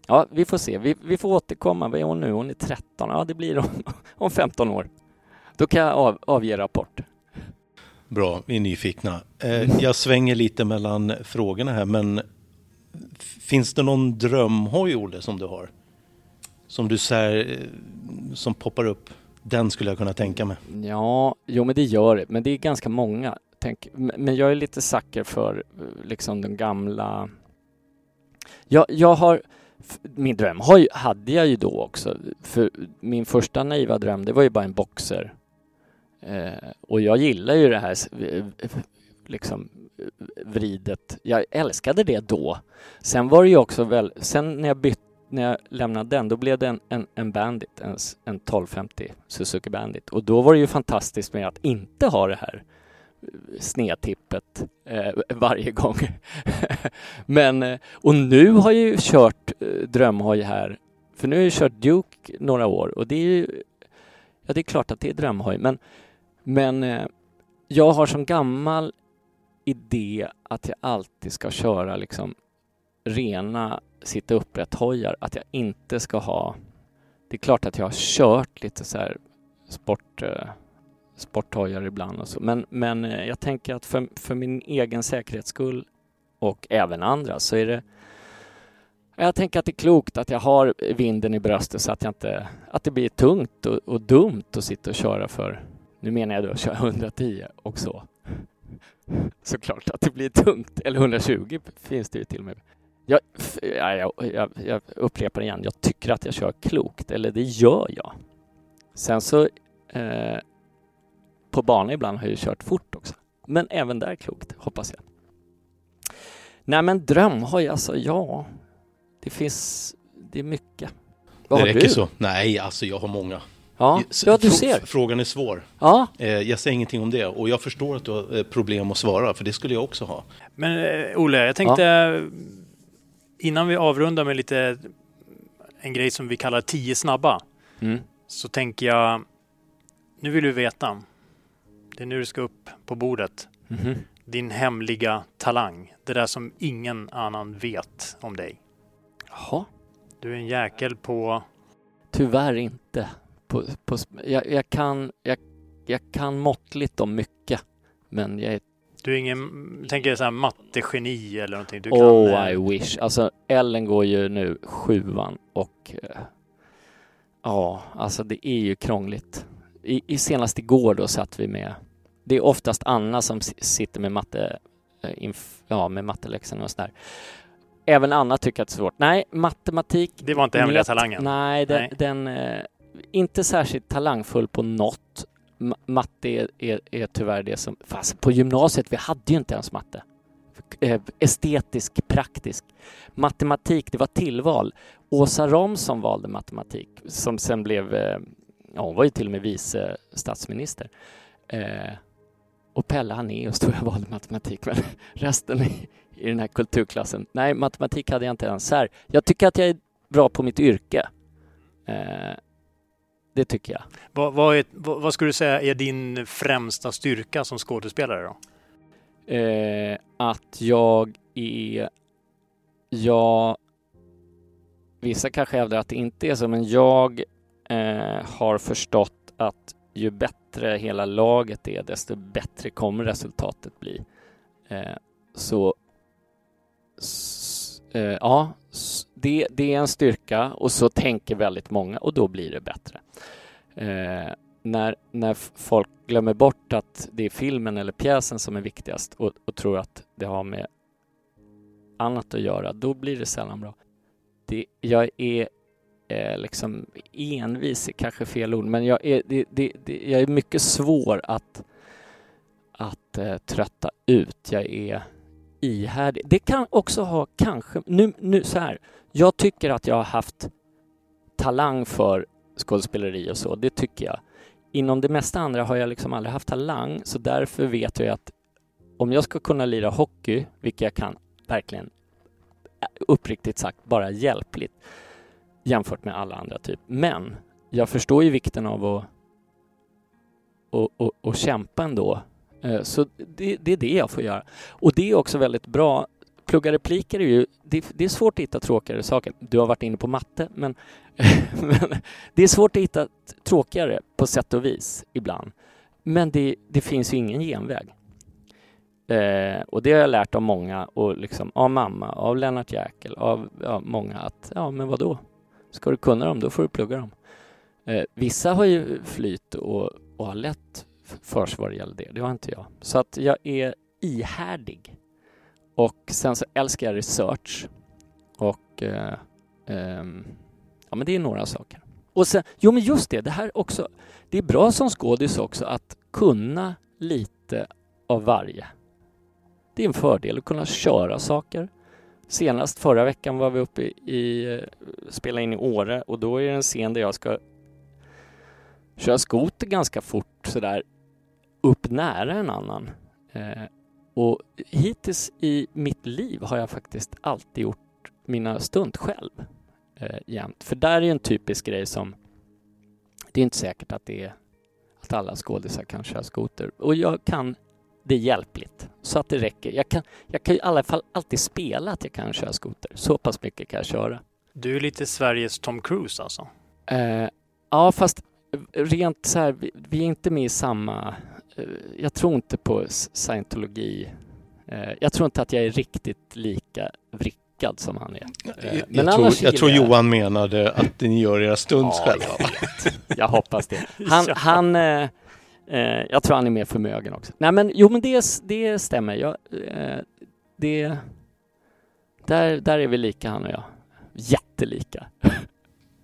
Ja, vi får se. Vi, vi får återkomma. Vad är hon nu? Hon är 13. Ja, det blir om, om 15 år. Då kan jag av, avge rapport. Bra, vi är nyfikna. Eh, jag svänger lite mellan frågorna här, men finns det någon drömhoj, Olle, som du har? Som du säger, som poppar upp? Den skulle jag kunna tänka mig. Ja, jo men det gör det. Men det är ganska många. Tänk, men jag är lite sucker för eh, liksom den gamla... Jag, jag har... Min dröm har hade jag ju då också. För min första naiva dröm, det var ju bara en boxer. Eh, och jag gillar ju det här liksom vridet. Jag älskade det då. Sen var det ju också väl, sen när jag bytte när jag lämnade den, då blev det en, en, en Bandit, en, en 1250 Suzuki Bandit. Och då var det ju fantastiskt med att inte ha det här eh, snedtippet eh, varje gång. Men, eh, och nu har jag ju kört eh, drömhoj här, för nu har jag kört Duke några år och det är ju, ja det är klart att det är drömhoj, men, men eh, jag har som gammal idé att jag alltid ska köra liksom rena sitta upprätt-hojar, att jag inte ska ha... Det är klart att jag har kört lite så här sport, eh, sporthojar ibland och så, men, men eh, jag tänker att för, för min egen säkerhets skull och även andra så är det jag tänker att det är klokt att jag har vinden i bröstet så att jag inte, att det blir tungt och, och dumt att sitta och köra för, nu menar jag då att köra 110 och så. Såklart att det blir tungt, eller 120 finns det ju till och med. Jag, jag, jag, jag upprepar igen, jag tycker att jag kör klokt, eller det gör jag. Sen så eh, på banan ibland har jag ju kört fort också. Men även där klokt, hoppas jag. Nej men drömhoj, alltså ja. Det finns, det är mycket. Vad det har räcker du? så. Nej, alltså jag har många. Ja, ja du ser. Frågan är svår. Ja, Eh, Jag säger ingenting om det och jag förstår att du har eh, problem att svara, för det skulle jag också ha. Men eh, Olle, jag tänkte innan vi avrundar med lite en grej som vi kallar tio snabba. mm. Så tänker jag, nu vill du veta. Det är nu du ska upp på bordet. Mhm. Din hemliga talang. Det där som ingen annan vet om dig. Jaha. Du är en jäkel på... Tyvärr inte. På, på, jag, jag, kan, jag, jag kan måttligt om mycket, men jag är Du är ingen, tänker så här mattegeni eller någonting. Du oh kan, eh, I wish. Alltså Ellen går ju nu sjuan och eh, ja, alltså det är ju krångligt. I, i senast igår då satt vi med, det är oftast Anna som si- sitter med matte, eh, ja med matteläxorna och sådär. Även Anna tycker att det är svårt. Nej, matematik. Det var inte hemliga talangen. Nej, den, Nej. den eh, inte särskilt talangfull på något. Ma- matte är, är, är tyvärr det som, fast på gymnasiet, vi hade ju inte ens matte. Eh, estetisk, praktisk. Matematik, det var tillval. Åsa Romson valde matematik, som sen blev, ja hon var ju till och med vice statsminister. Och Pelle Hanéus tror jag valde matematik, men resten i, i den här kulturklassen, nej matematik hade jag inte ens här. Jag tycker att jag är bra på mitt yrke. Eh, det tycker jag. vad, vad, är, vad, vad skulle du säga är din främsta styrka som skådespelare då? Eh, att jag är... Jag... Vissa kanske hävdar att det inte är så, men jag eh, har förstått att ju bättre hela laget är, desto bättre kommer resultatet bli. Eh, så... S, eh, ja, s, det, det är en styrka och så tänker väldigt många och då blir det bättre. Eh, när, när folk glömmer bort att det är filmen eller pjäsen som är viktigast och, och tror att det har med annat att göra, då blir det sällan bra. Det, jag är eh, liksom envis, är kanske fel ord, men jag är, det, det, det, jag är mycket svår att, att eh, trötta ut. Jag är ihärdig. Det kan också ha kanske, nu, nu så här, jag tycker att jag har haft talang för skådespeleri och så, det tycker jag. Inom det mesta andra har jag liksom aldrig haft talang, så därför vet jag att om jag ska kunna lira hockey, vilket jag kan verkligen eh, uppriktigt sagt bara hjälpligt jämfört med alla andra typ. Men jag förstår ju vikten av att och, och, och kämpa ändå. Eh, så det, det är det jag får göra. Och det är också väldigt bra. Plugga repliker är ju, det, det är svårt att hitta tråkigare saker. Du har varit inne på matte, men, men det är svårt att hitta tråkigare på sätt och vis ibland. Men det, det finns ju ingen genväg. Eh, och det har jag lärt av många, och liksom, av mamma, av Lennart Jäkel, av ja, många att ja, men vadå? Ska du kunna dem, då får du plugga dem. Eh, vissa har ju flyt och, och har lätt för sig vad det gäller det. Det har inte jag. Så att jag är ihärdig. Och sen så älskar jag research. Och eh, eh, ja, men det är några saker. Och sen, jo men just det, det här också. Det är bra som skådis också att kunna lite av varje. Det är en fördel att kunna köra saker. Senast förra veckan var vi uppe i, i spela in i Åre och då är det en scen där jag ska köra skoter ganska fort sådär upp nära en annan. Eh, och hittills i mitt liv har jag faktiskt alltid gjort mina stunt själv eh, jämt. För där är ju en typisk grej som det är inte säkert att det är att alla skådisar kan köra skoter. Och jag kan det är hjälpligt. Så att det räcker. Jag kan, jag kan i alla fall alltid spela att jag kan köra skoter. Så pass mycket kan jag köra. Du är lite Sveriges Tom Cruise alltså? Eh, ja, fast rent så här, vi, vi är inte med i samma... Eh, jag tror inte på scientologi. Eh, jag tror inte att jag är riktigt lika vrickad som han är. Jag, men jag, tror, jag tror Johan menade att ni gör era stunts Ja, själva. jag. Jag hoppas det. Han, Ja. han eh, jag tror han är mer förmögen också. Nej men jo men det, det stämmer. Jag, eh, det, där, där är vi lika han och jag. Jättelika.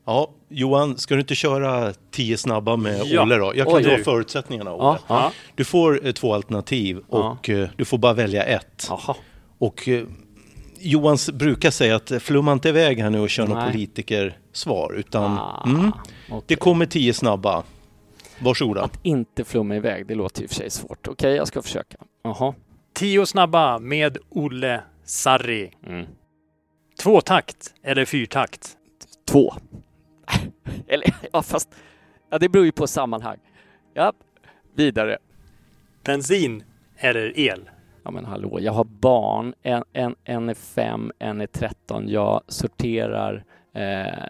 Ja, Johan, ska du inte köra tio snabba med Ja. Olle då? Jag kan Oj, dra du. förutsättningarna Olle. Ja, ja. Du får eh, två alternativ och eh, du får bara välja ett. Jaha. Och eh, Johan brukar säga att flumma inte iväg här nu och kör något Nej. politikersvar utan Ah, mm, okej. det kommer tio snabba. Varsågoda. Att inte flumma iväg, det låter i och för sig svårt. Okej, jag ska försöka. Jaha. Tio snabba med Olle Sarri. Mm. Tvåtakt eller fyrtakt? Två. Eller, ja fast, ja det beror ju på sammanhang. Ja, vidare. Bensin eller el? Ja men hallå, jag har barn. En, en, en är fem, en är 13. Jag sorterar. Eh,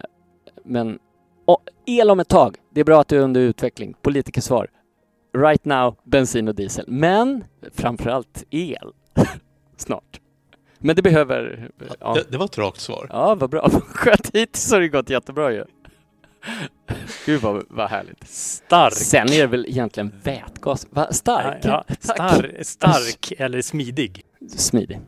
men oh, el om ett tag. Det är bra att du är under utveckling. Politikersvar. Right now, bensin och diesel. Men framförallt el. Snart. Men det behöver... Ja, Det, det var ett rakt svar. ja vad bra. Skönt. Hittills har det gått jättebra ju. Gud vad, vad härligt. Stark? Sen är det väl egentligen vätgas. Va? Stark? Ja, Tack. star, stark eller smidig? Smidig.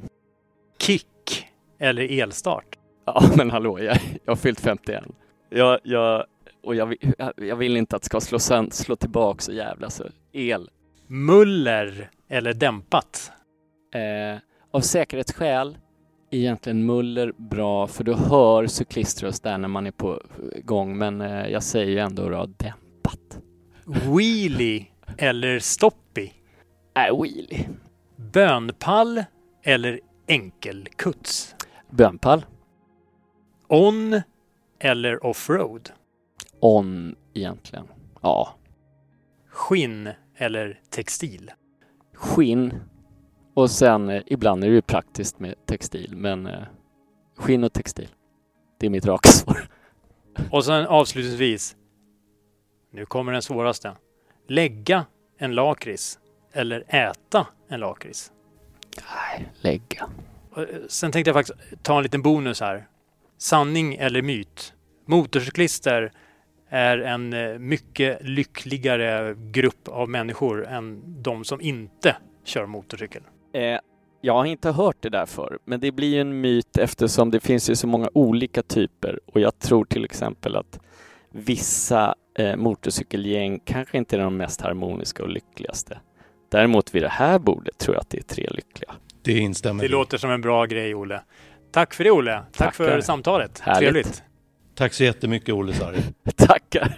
Kick eller elstart? Ja, men hallå, jag, jag har fyllt 51. Jag, jag, och jag, vill- jag vill inte att det ska slå, sönd, slå tillbaka så jävla så. El. Muller eller dämpat? Eh, av säkerhetsskäl egentligen muller bra för du hör cykliströst där när man är på gång men eh, jag säger ju ändå då dämpat. Wheelie eller stoppie? Äh, wheelie. Bönpall eller enkelkuts? Bönpall. On eller offroad? On egentligen. Ja. Skinn eller textil? Skinn. Och sen eh, ibland är det ju praktiskt med textil men eh, skinn och textil. Det är mitt raka svar. Och sen avslutningsvis. Nu kommer den svåraste. Lägga en lakrits eller äta en lakrits? Nej, lägga. Eh, Sen tänkte jag faktiskt ta en liten bonus här. Sanning eller myt? Motorcyklister är en eh, mycket lyckligare grupp av människor än de som inte kör motorcykel. Eh, jag har inte hört det där för, men det blir ju en myt eftersom det finns ju så många olika typer och jag tror till exempel att vissa eh, motorcykelgäng kanske inte är de mest harmoniska och lyckligaste. Däremot vid det här bordet tror jag att det är tre lyckliga. Det instämmer Det låter som en bra grej, Olle. Tack för det, Olle. Tack för Tackar. samtalet. Härligt. Trevligt. Tack så jättemycket Olle Sarri. Tackar!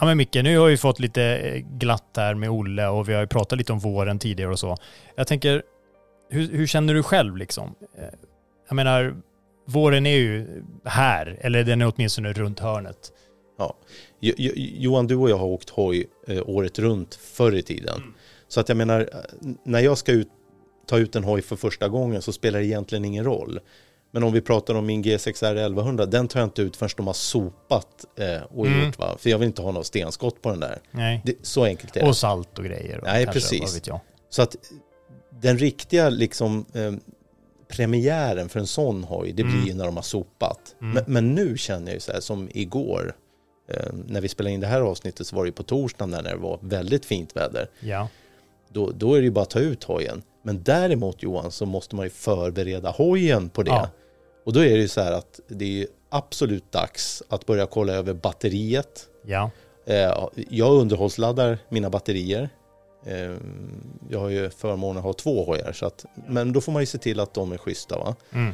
Ja men Micke, nu har vi fått lite eh, glatt här med Olle och vi har ju pratat lite om våren tidigare och så. Jag tänker, hur, hur känner du själv liksom? Eh, Jag menar, våren är ju här, eller den är åtminstone runt hörnet. Ja. Jo- Jo- Johan, du och jag har åkt hoj eh, året runt förr i tiden. Så att jag menar, eh, när jag ska ut, ta ut en hoj för första gången så spelar det egentligen ingen roll. Men om vi pratar om min G6R 1100, den tar jag inte ut förrän de har sopat eh, och Mm. gjort va. För jag vill inte ha något stenskott på den där. Nej. Det, så enkelt är det. Och salt och grejer. Och Nej, kanske, precis. Så att den riktiga liksom eh, premiären för en sån hoj, det blir Mm. ju när de har sopat. Mm. Men, men nu känner jag ju så här som igår, eh, när vi spelade in det här avsnittet så var det på torsdagen där när det var väldigt fint väder. Ja. Då, då är det ju bara att ta ut hojen. Men däremot Johan så måste man ju förbereda hojen på det. Ja. Och då är det ju så här att det är absolut dags att börja kolla över batteriet. Ja. Eh, Jag underhållsladdar mina batterier. Eh, Jag har ju förmånen att ha två hojar, så att, men då får man ju se till att de är schyssta. Va? Mm.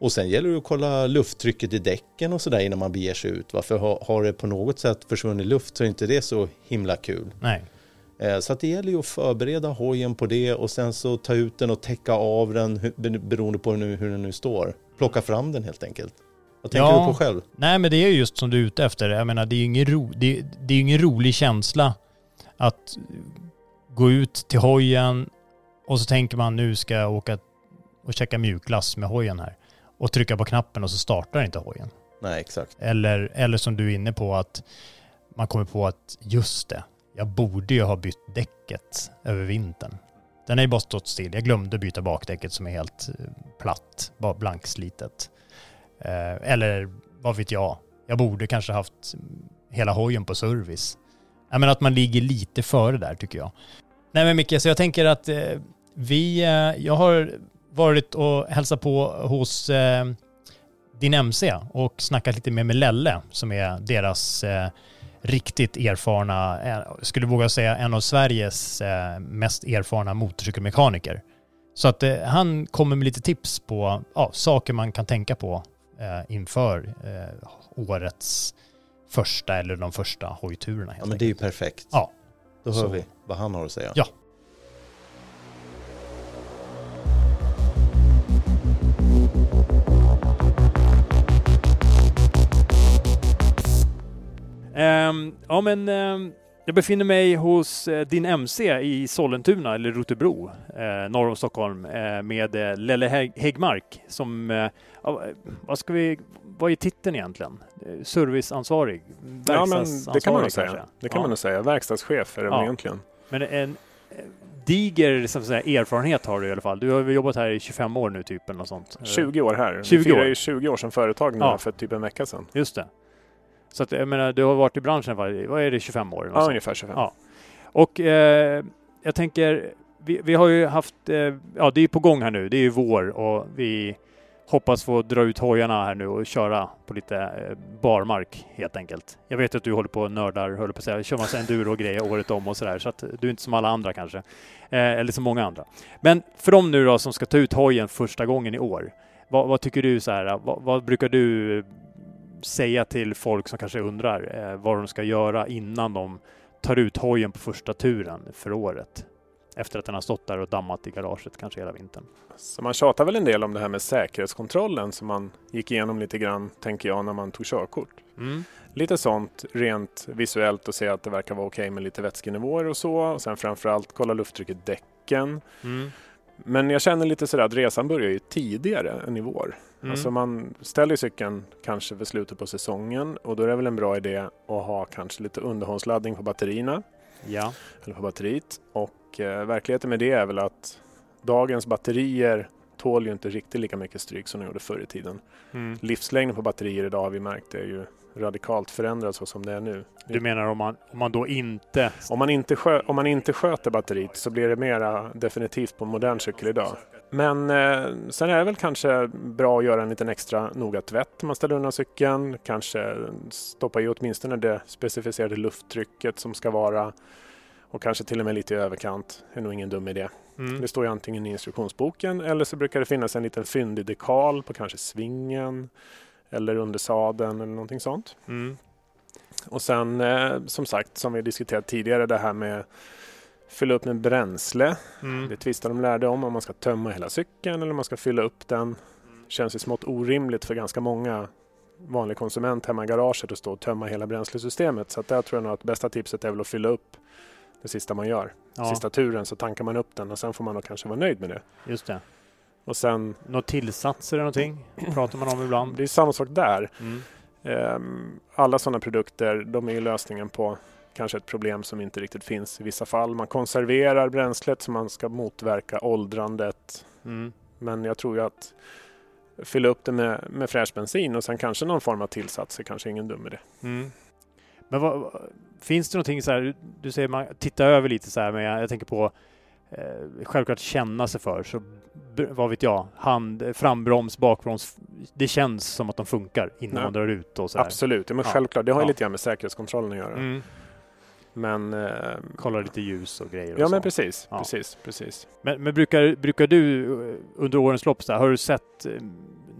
Och sen gäller det att kolla lufttrycket i däcken och sådär innan man beger sig ut. Va? För har, det på något sätt försvunnit luft så är inte det så himla kul. Nej. Eh, Så att det gäller ju att förbereda hojen på det och sen så ta ut den och täcka av den beroende på hur den nu står plocka fram den helt enkelt. Vad tänker Ja. du på själv? Nej men det är ju just som du är ute efter. Jag menar det är ju ingen, ro, det, det är ingen rolig känsla att gå ut till hojen och så tänker man nu ska jag åka och checka mjukglass med hojen här. Och trycka på knappen och så startar inte hojen. Nej, exakt. Eller, eller som du är inne på att man kommer på att just det, jag borde ju ha bytt däcket över vintern. Den har ju bara stått still. Jag glömde byta bakdäcket som är helt eh, platt, bara blankslitet. Eh, eller vad vet jag, jag borde kanske haft hela hojen på service. Jag menar att man ligger lite före där tycker jag. Nej men Micke, så jag tänker att eh, vi, eh, jag har varit och hälsat på hos eh, din MC och snackat lite mer med Lelle som är deras eh, riktigt erfarna, eh, skulle våga säga en av Sveriges eh, mest erfarna motorcykelmekaniker. Så att eh, han kommer med lite tips på ja, saker man kan tänka på eh, inför årets första eller de första hojturerna. Ja, men det är ju perfekt. Ja. Då hör Så. vi vad han har att säga. Ja. Ehm, ja men ehm, jag befinner mig hos eh, din MC i Sollentuna, eller Rotebro, eh, norr om Stockholm, eh, med Lelle Hägg- Häggmark som, vad ska vi, vad är titeln egentligen? Serviceansvarig? Ja, men det kan man nog säga. kanske? Det kan Ja. man nog säga. Verkstadschef är det Ja. egentligen. Men en diger som säga, erfarenhet har du i alla fall. Du har jobbat här i 25 år nu typ eller något sånt? 20 år här. 20 vi firar år. ju 20 år som företag nu Ja. för typ en vecka sedan. Just det. Så att jag menar, du har varit i branschen, vad är det, 25 år? Ja, ungefär 25. Ja. Och eh, jag tänker, vi, vi har ju haft, eh, ja det är på gång här nu, det är ju vår och vi hoppas få dra ut hojarna här nu och köra på lite eh, barmark helt enkelt. Jag vet att du håller på och nördar, håller på att säga, kör massa enduro och grejer året om och sådär, så att du är inte som alla andra kanske. Eh, eller som många andra. Men för dem nu då som ska ta ut hojen första gången i år, vad, vad tycker du så här, vad, vad brukar du säga till folk som kanske undrar eh, vad de ska göra innan de tar ut hojen på första turen för året? Efter att den har stått där och dammat i garaget kanske hela vintern. Så man tjatar väl en del om det här med säkerhetskontrollen som man gick igenom lite grann, tänker jag, när man tog körkort. Mm. Lite sånt rent visuellt och se att det verkar vara okej med lite vätskenivåer och så. Och sen framförallt kolla lufttrycket i däcken. Mm. Men jag känner lite sådär att resan börjar ju tidigare än i vår. Mm. Alltså man ställer cykeln kanske för slutet på säsongen och då är det väl en bra idé att ha kanske lite underhållsladdning på batterierna. Ja. Eller på batteriet. Och eh, verkligheten med det är väl att dagens batterier tål ju inte riktigt lika mycket stryk som de gjorde förr i tiden. Mm. Livslängden på batterier idag har vi märkt är ju radikalt förändrad så som det är nu. Du menar om man, om man då inte... Om man inte, skö, om man inte sköter batteriet så blir det mera definitivt på en modern cykel idag. Men eh, sen är det väl kanske bra att göra en liten extra noga tvätt när man ställer undan cykeln. Kanske stoppa i åtminstone det specificerade lufttrycket som ska vara och kanske till och med lite i överkant. är nog ingen dum idé. Mm. Det står ju antingen i instruktionsboken eller så brukar det finnas en liten fyndig dekal på kanske svingen eller under sadeln eller någonting sånt. Mm. Och sen eh, som sagt, som vi diskuterat tidigare, det här med fylla upp med bränsle. Mm. Det tvistar de lärde om, om man ska tömma hela cykeln eller om man ska fylla upp den. Känns ju smått orimligt för ganska många vanlig konsument hemma i garaget att stå och tömma hela bränslesystemet. Så att där tror jag nog att bästa tipset är väl att fylla upp det sista man gör. Ja. Sista turen så tankar man upp den och sen får man nog kanske vara nöjd med det. Just det. Och sen, Något tillsatser eller någonting? Pratar man om ibland? det är samma sak där. Mm. Ehm, Alla sådana produkter, de är ju lösningen på kanske ett problem som inte riktigt finns i vissa fall. Man konserverar bränslet så man ska motverka åldrandet. Mm. Men jag tror ju att fylla upp det med, med fräsch bensin och sen kanske någon form av tillsats är kanske ingen dum idé. Mm. Men vad, vad- finns det någonting så här, du säger man tittar över lite så här, men jag, jag tänker på eh, självklart känna sig för, så vad vet jag, hand, frambroms, bakbroms, det känns som att de funkar innan Nej. man drar ut och så här. Absolut, ja, men Ja. självklart. Det har ju Ja. lite grann med säkerhetskontrollen att göra. Mm. Men, eh, Kolla lite ljus och grejer och ja så. men precis, precis, precis. Men, men brukar, brukar du eh, under årens lopp, så här, har du sett eh,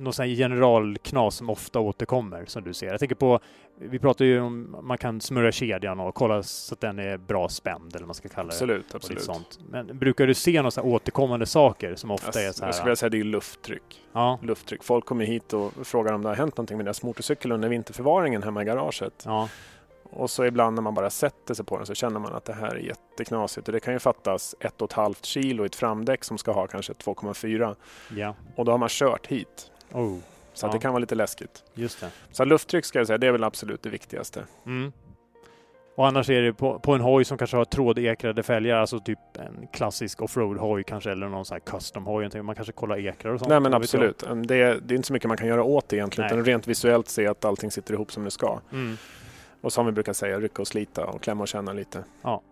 någon sån här generalknas som ofta återkommer som du ser? Jag tänker på, vi pratar ju om man kan smörja kedjan och kolla så att den är bra spänd eller vad man ska kalla det. Absolut, absolut. Sånt. Men brukar du se några återkommande saker som ofta är så här? Jag skulle vilja säga det är lufttryck. Ja. lufttryck. Folk kommer hit och frågar om det har hänt någonting med deras motorcykel under vinterförvaringen hemma i garaget. Ja. Och så ibland när man bara sätter sig på den så känner man att det här är jätteknasigt. Och det kan ju fattas ett och ett halvt kilo i ett framdäck som ska ha kanske 2,4. Ja. Och då har man kört hit. Oh. Så Ja. det kan vara lite läskigt. Just det. Så lufttryck ska jag säga, det är väl absolut det viktigaste. Mm. Och annars är det på, på en hoj som kanske har trådekrade fälgar, alltså typ en klassisk offroad-hoj kanske, eller någon sån här custom-hoj. Man kanske kollar ekrar och sånt. Nej men absolut. Det är, det är inte så mycket man kan göra åt det egentligen. Nej. Utan rent visuellt se att allting sitter ihop som det ska. Mm. Och som vi brukar säga, rycka och slita och klämma och känna lite. Ja.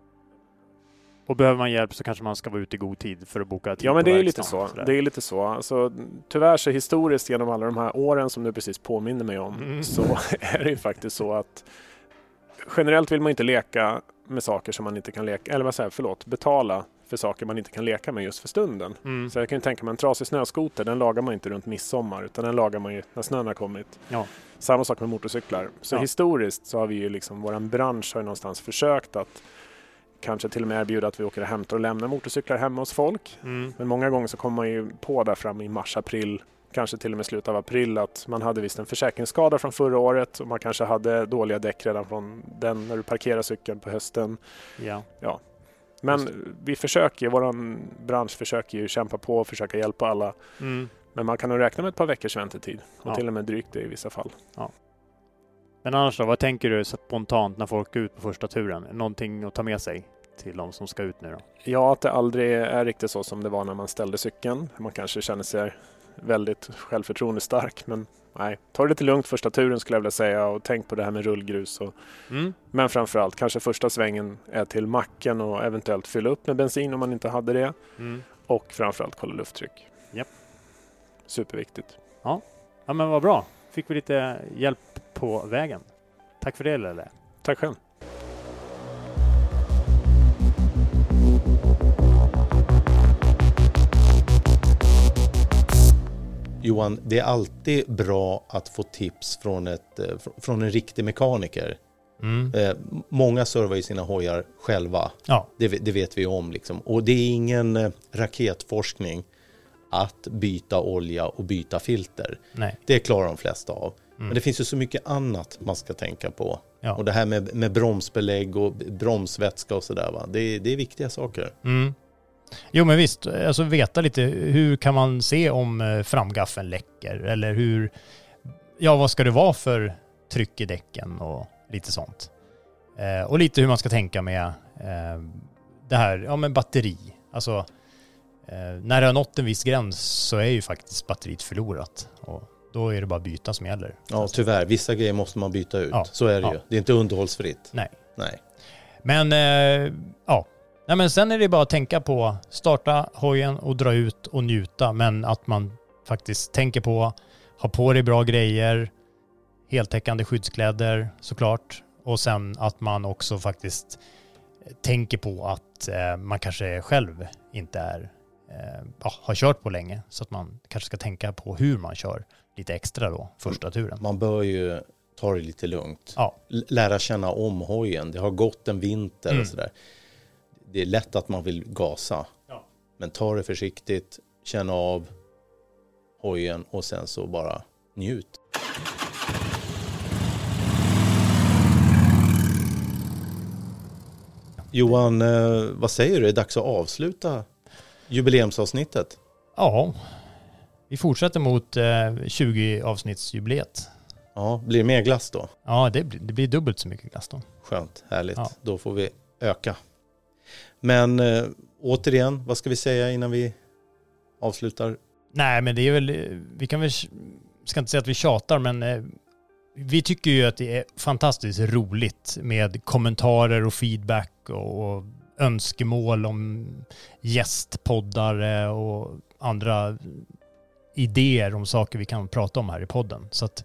Och behöver man hjälp så kanske man ska vara ute i god tid för att boka tid Ja men det är lite så. sådär. Det är lite så. Alltså, tyvärr så historiskt genom alla de här åren som du precis påminner mig om Mm. så är det ju faktiskt så att generellt vill man inte leka med saker som man inte kan leka, eller vad säger förlåt, betala för saker man inte kan leka med just för stunden. Mm. Så jag kan ju tänka mig en trasig snöskoter, den lagar man inte runt midsommar utan den lagar man ju när snön har kommit. Ja. Samma sak med motorcyklar. Så Ja. historiskt så har vi ju liksom, våran bransch har ju någonstans försökt att kanske till och med erbjuda att vi åker och hämtar och lämnar motorcyklar hemma hos folk. Mm. Men många gånger så kommer man ju på där fram i mars, april, kanske till och med slutet av april att man hade visst en försäkringsskada från förra året och man kanske hade dåliga däck redan från den när du parkerar cykeln på hösten. Ja. Ja. Men vi försöker, vår bransch försöker ju kämpa på och försöka hjälpa alla. Mm. Men man kan nog räkna med ett par veckors väntetid och Ja. till och med drygt det i vissa fall. Men annars då, vad tänker du spontant när folk går ut på första turen? Någonting att ta med sig till de som ska ut nu då? Ja, att det aldrig är riktigt så som det var när man ställde cykeln. Man kanske känner sig väldigt självförtroende stark, men nej, ta det lite lugnt första turen skulle jag vilja säga och tänk på det här med rullgrus. Och, Mm. men framförallt kanske första svängen är till macken och eventuellt fylla upp med bensin om man inte hade det. Mm. Och framförallt kolla lufttryck. Japp. Superviktigt. Ja. ja, men vad bra. Fick vi lite hjälp på vägen. Tack för det Lelle. Tack själv. Johan, det är alltid bra att få tips från, ett, eh, fr- från en riktig mekaniker. Mm. Eh, många servar ju sina hojar själva. Ja. Det, det vet vi om. Liksom. Och det är ingen eh, raketforskning att byta olja och byta filter. Nej. Det klarar de flesta av. Mm. Men det finns ju så mycket annat man ska tänka på. Ja. Och det här med, med bromsbelägg och bromsvätska och sådär. Det, det är viktiga saker. Mm. Jo men visst, alltså veta lite hur kan man se om eh, framgaffeln läcker eller hur, ja vad ska det vara för tryck i däcken och lite sånt. Eh, och lite hur man ska tänka med eh, det här, ja men batteri. Alltså när det har nått en viss gräns så är ju faktiskt batteriet förlorat. Och då är det bara att byta som gäller. Ja, tyvärr. Vissa grejer måste man byta ut. Ja. Så är det Ja. ju. Det är inte underhållsfritt. Nej. Nej. Men eh, ja, Nej, men sen är det bara att tänka på starta hojen och dra ut och njuta. Men att man faktiskt tänker på, ha på dig bra grejer, heltäckande skyddskläder såklart. Och sen att man också faktiskt tänker på att eh, man kanske själv inte är, eh, ja, har kört på länge. Så att man kanske ska tänka på hur man kör lite extra då, första turen. Man bör ju ta det lite lugnt. Ja. Lära känna om hojen. Det har gått en vinter Mm. och sådär. Det är lätt att man vill gasa. Ja. Men ta det försiktigt, känna av hojen och sen så bara njut. Johan, eh, vad säger du? Det är dags att avsluta jubileumsavsnittet. Ja, vi fortsätter mot eh, 20-avsnittsjubileet. Ja, blir det mer glass då? Ja, det blir, det blir dubbelt så mycket glass då. Skönt, härligt. Ja. Då får vi öka. Men eh, återigen, vad ska vi säga innan vi avslutar? Nej, men det är väl, eh, vi kan väl, ska inte säga att vi tjatar, men eh, vi tycker ju att det är fantastiskt roligt med kommentarer och feedback och, och önskemål om gästpoddare och andra idéer om saker vi kan prata om här i podden. Så att,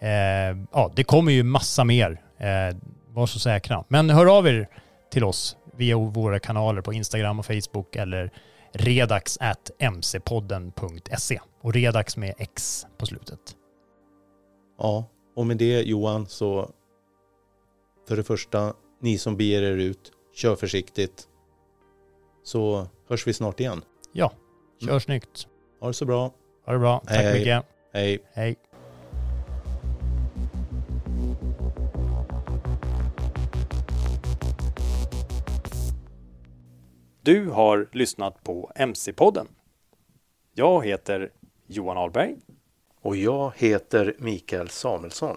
eh, ja, det kommer ju massa mer. Eh, var så säkra. Men hör av er till oss via våra kanaler på Instagram och Facebook eller redax.mcpodden.se och redax med X på slutet. Ja, och med det Johan så för det första, ni som beger er ut, kör försiktigt. Så hörs vi snart igen. Ja, kör Mm. snyggt. Ha det så bra. Ha det bra. Tack Hej, hej. mycket. Hej. Hej. Du har lyssnat på MC-podden. Jag heter Johan Ahlberg. Och jag heter Mikael Samuelsson.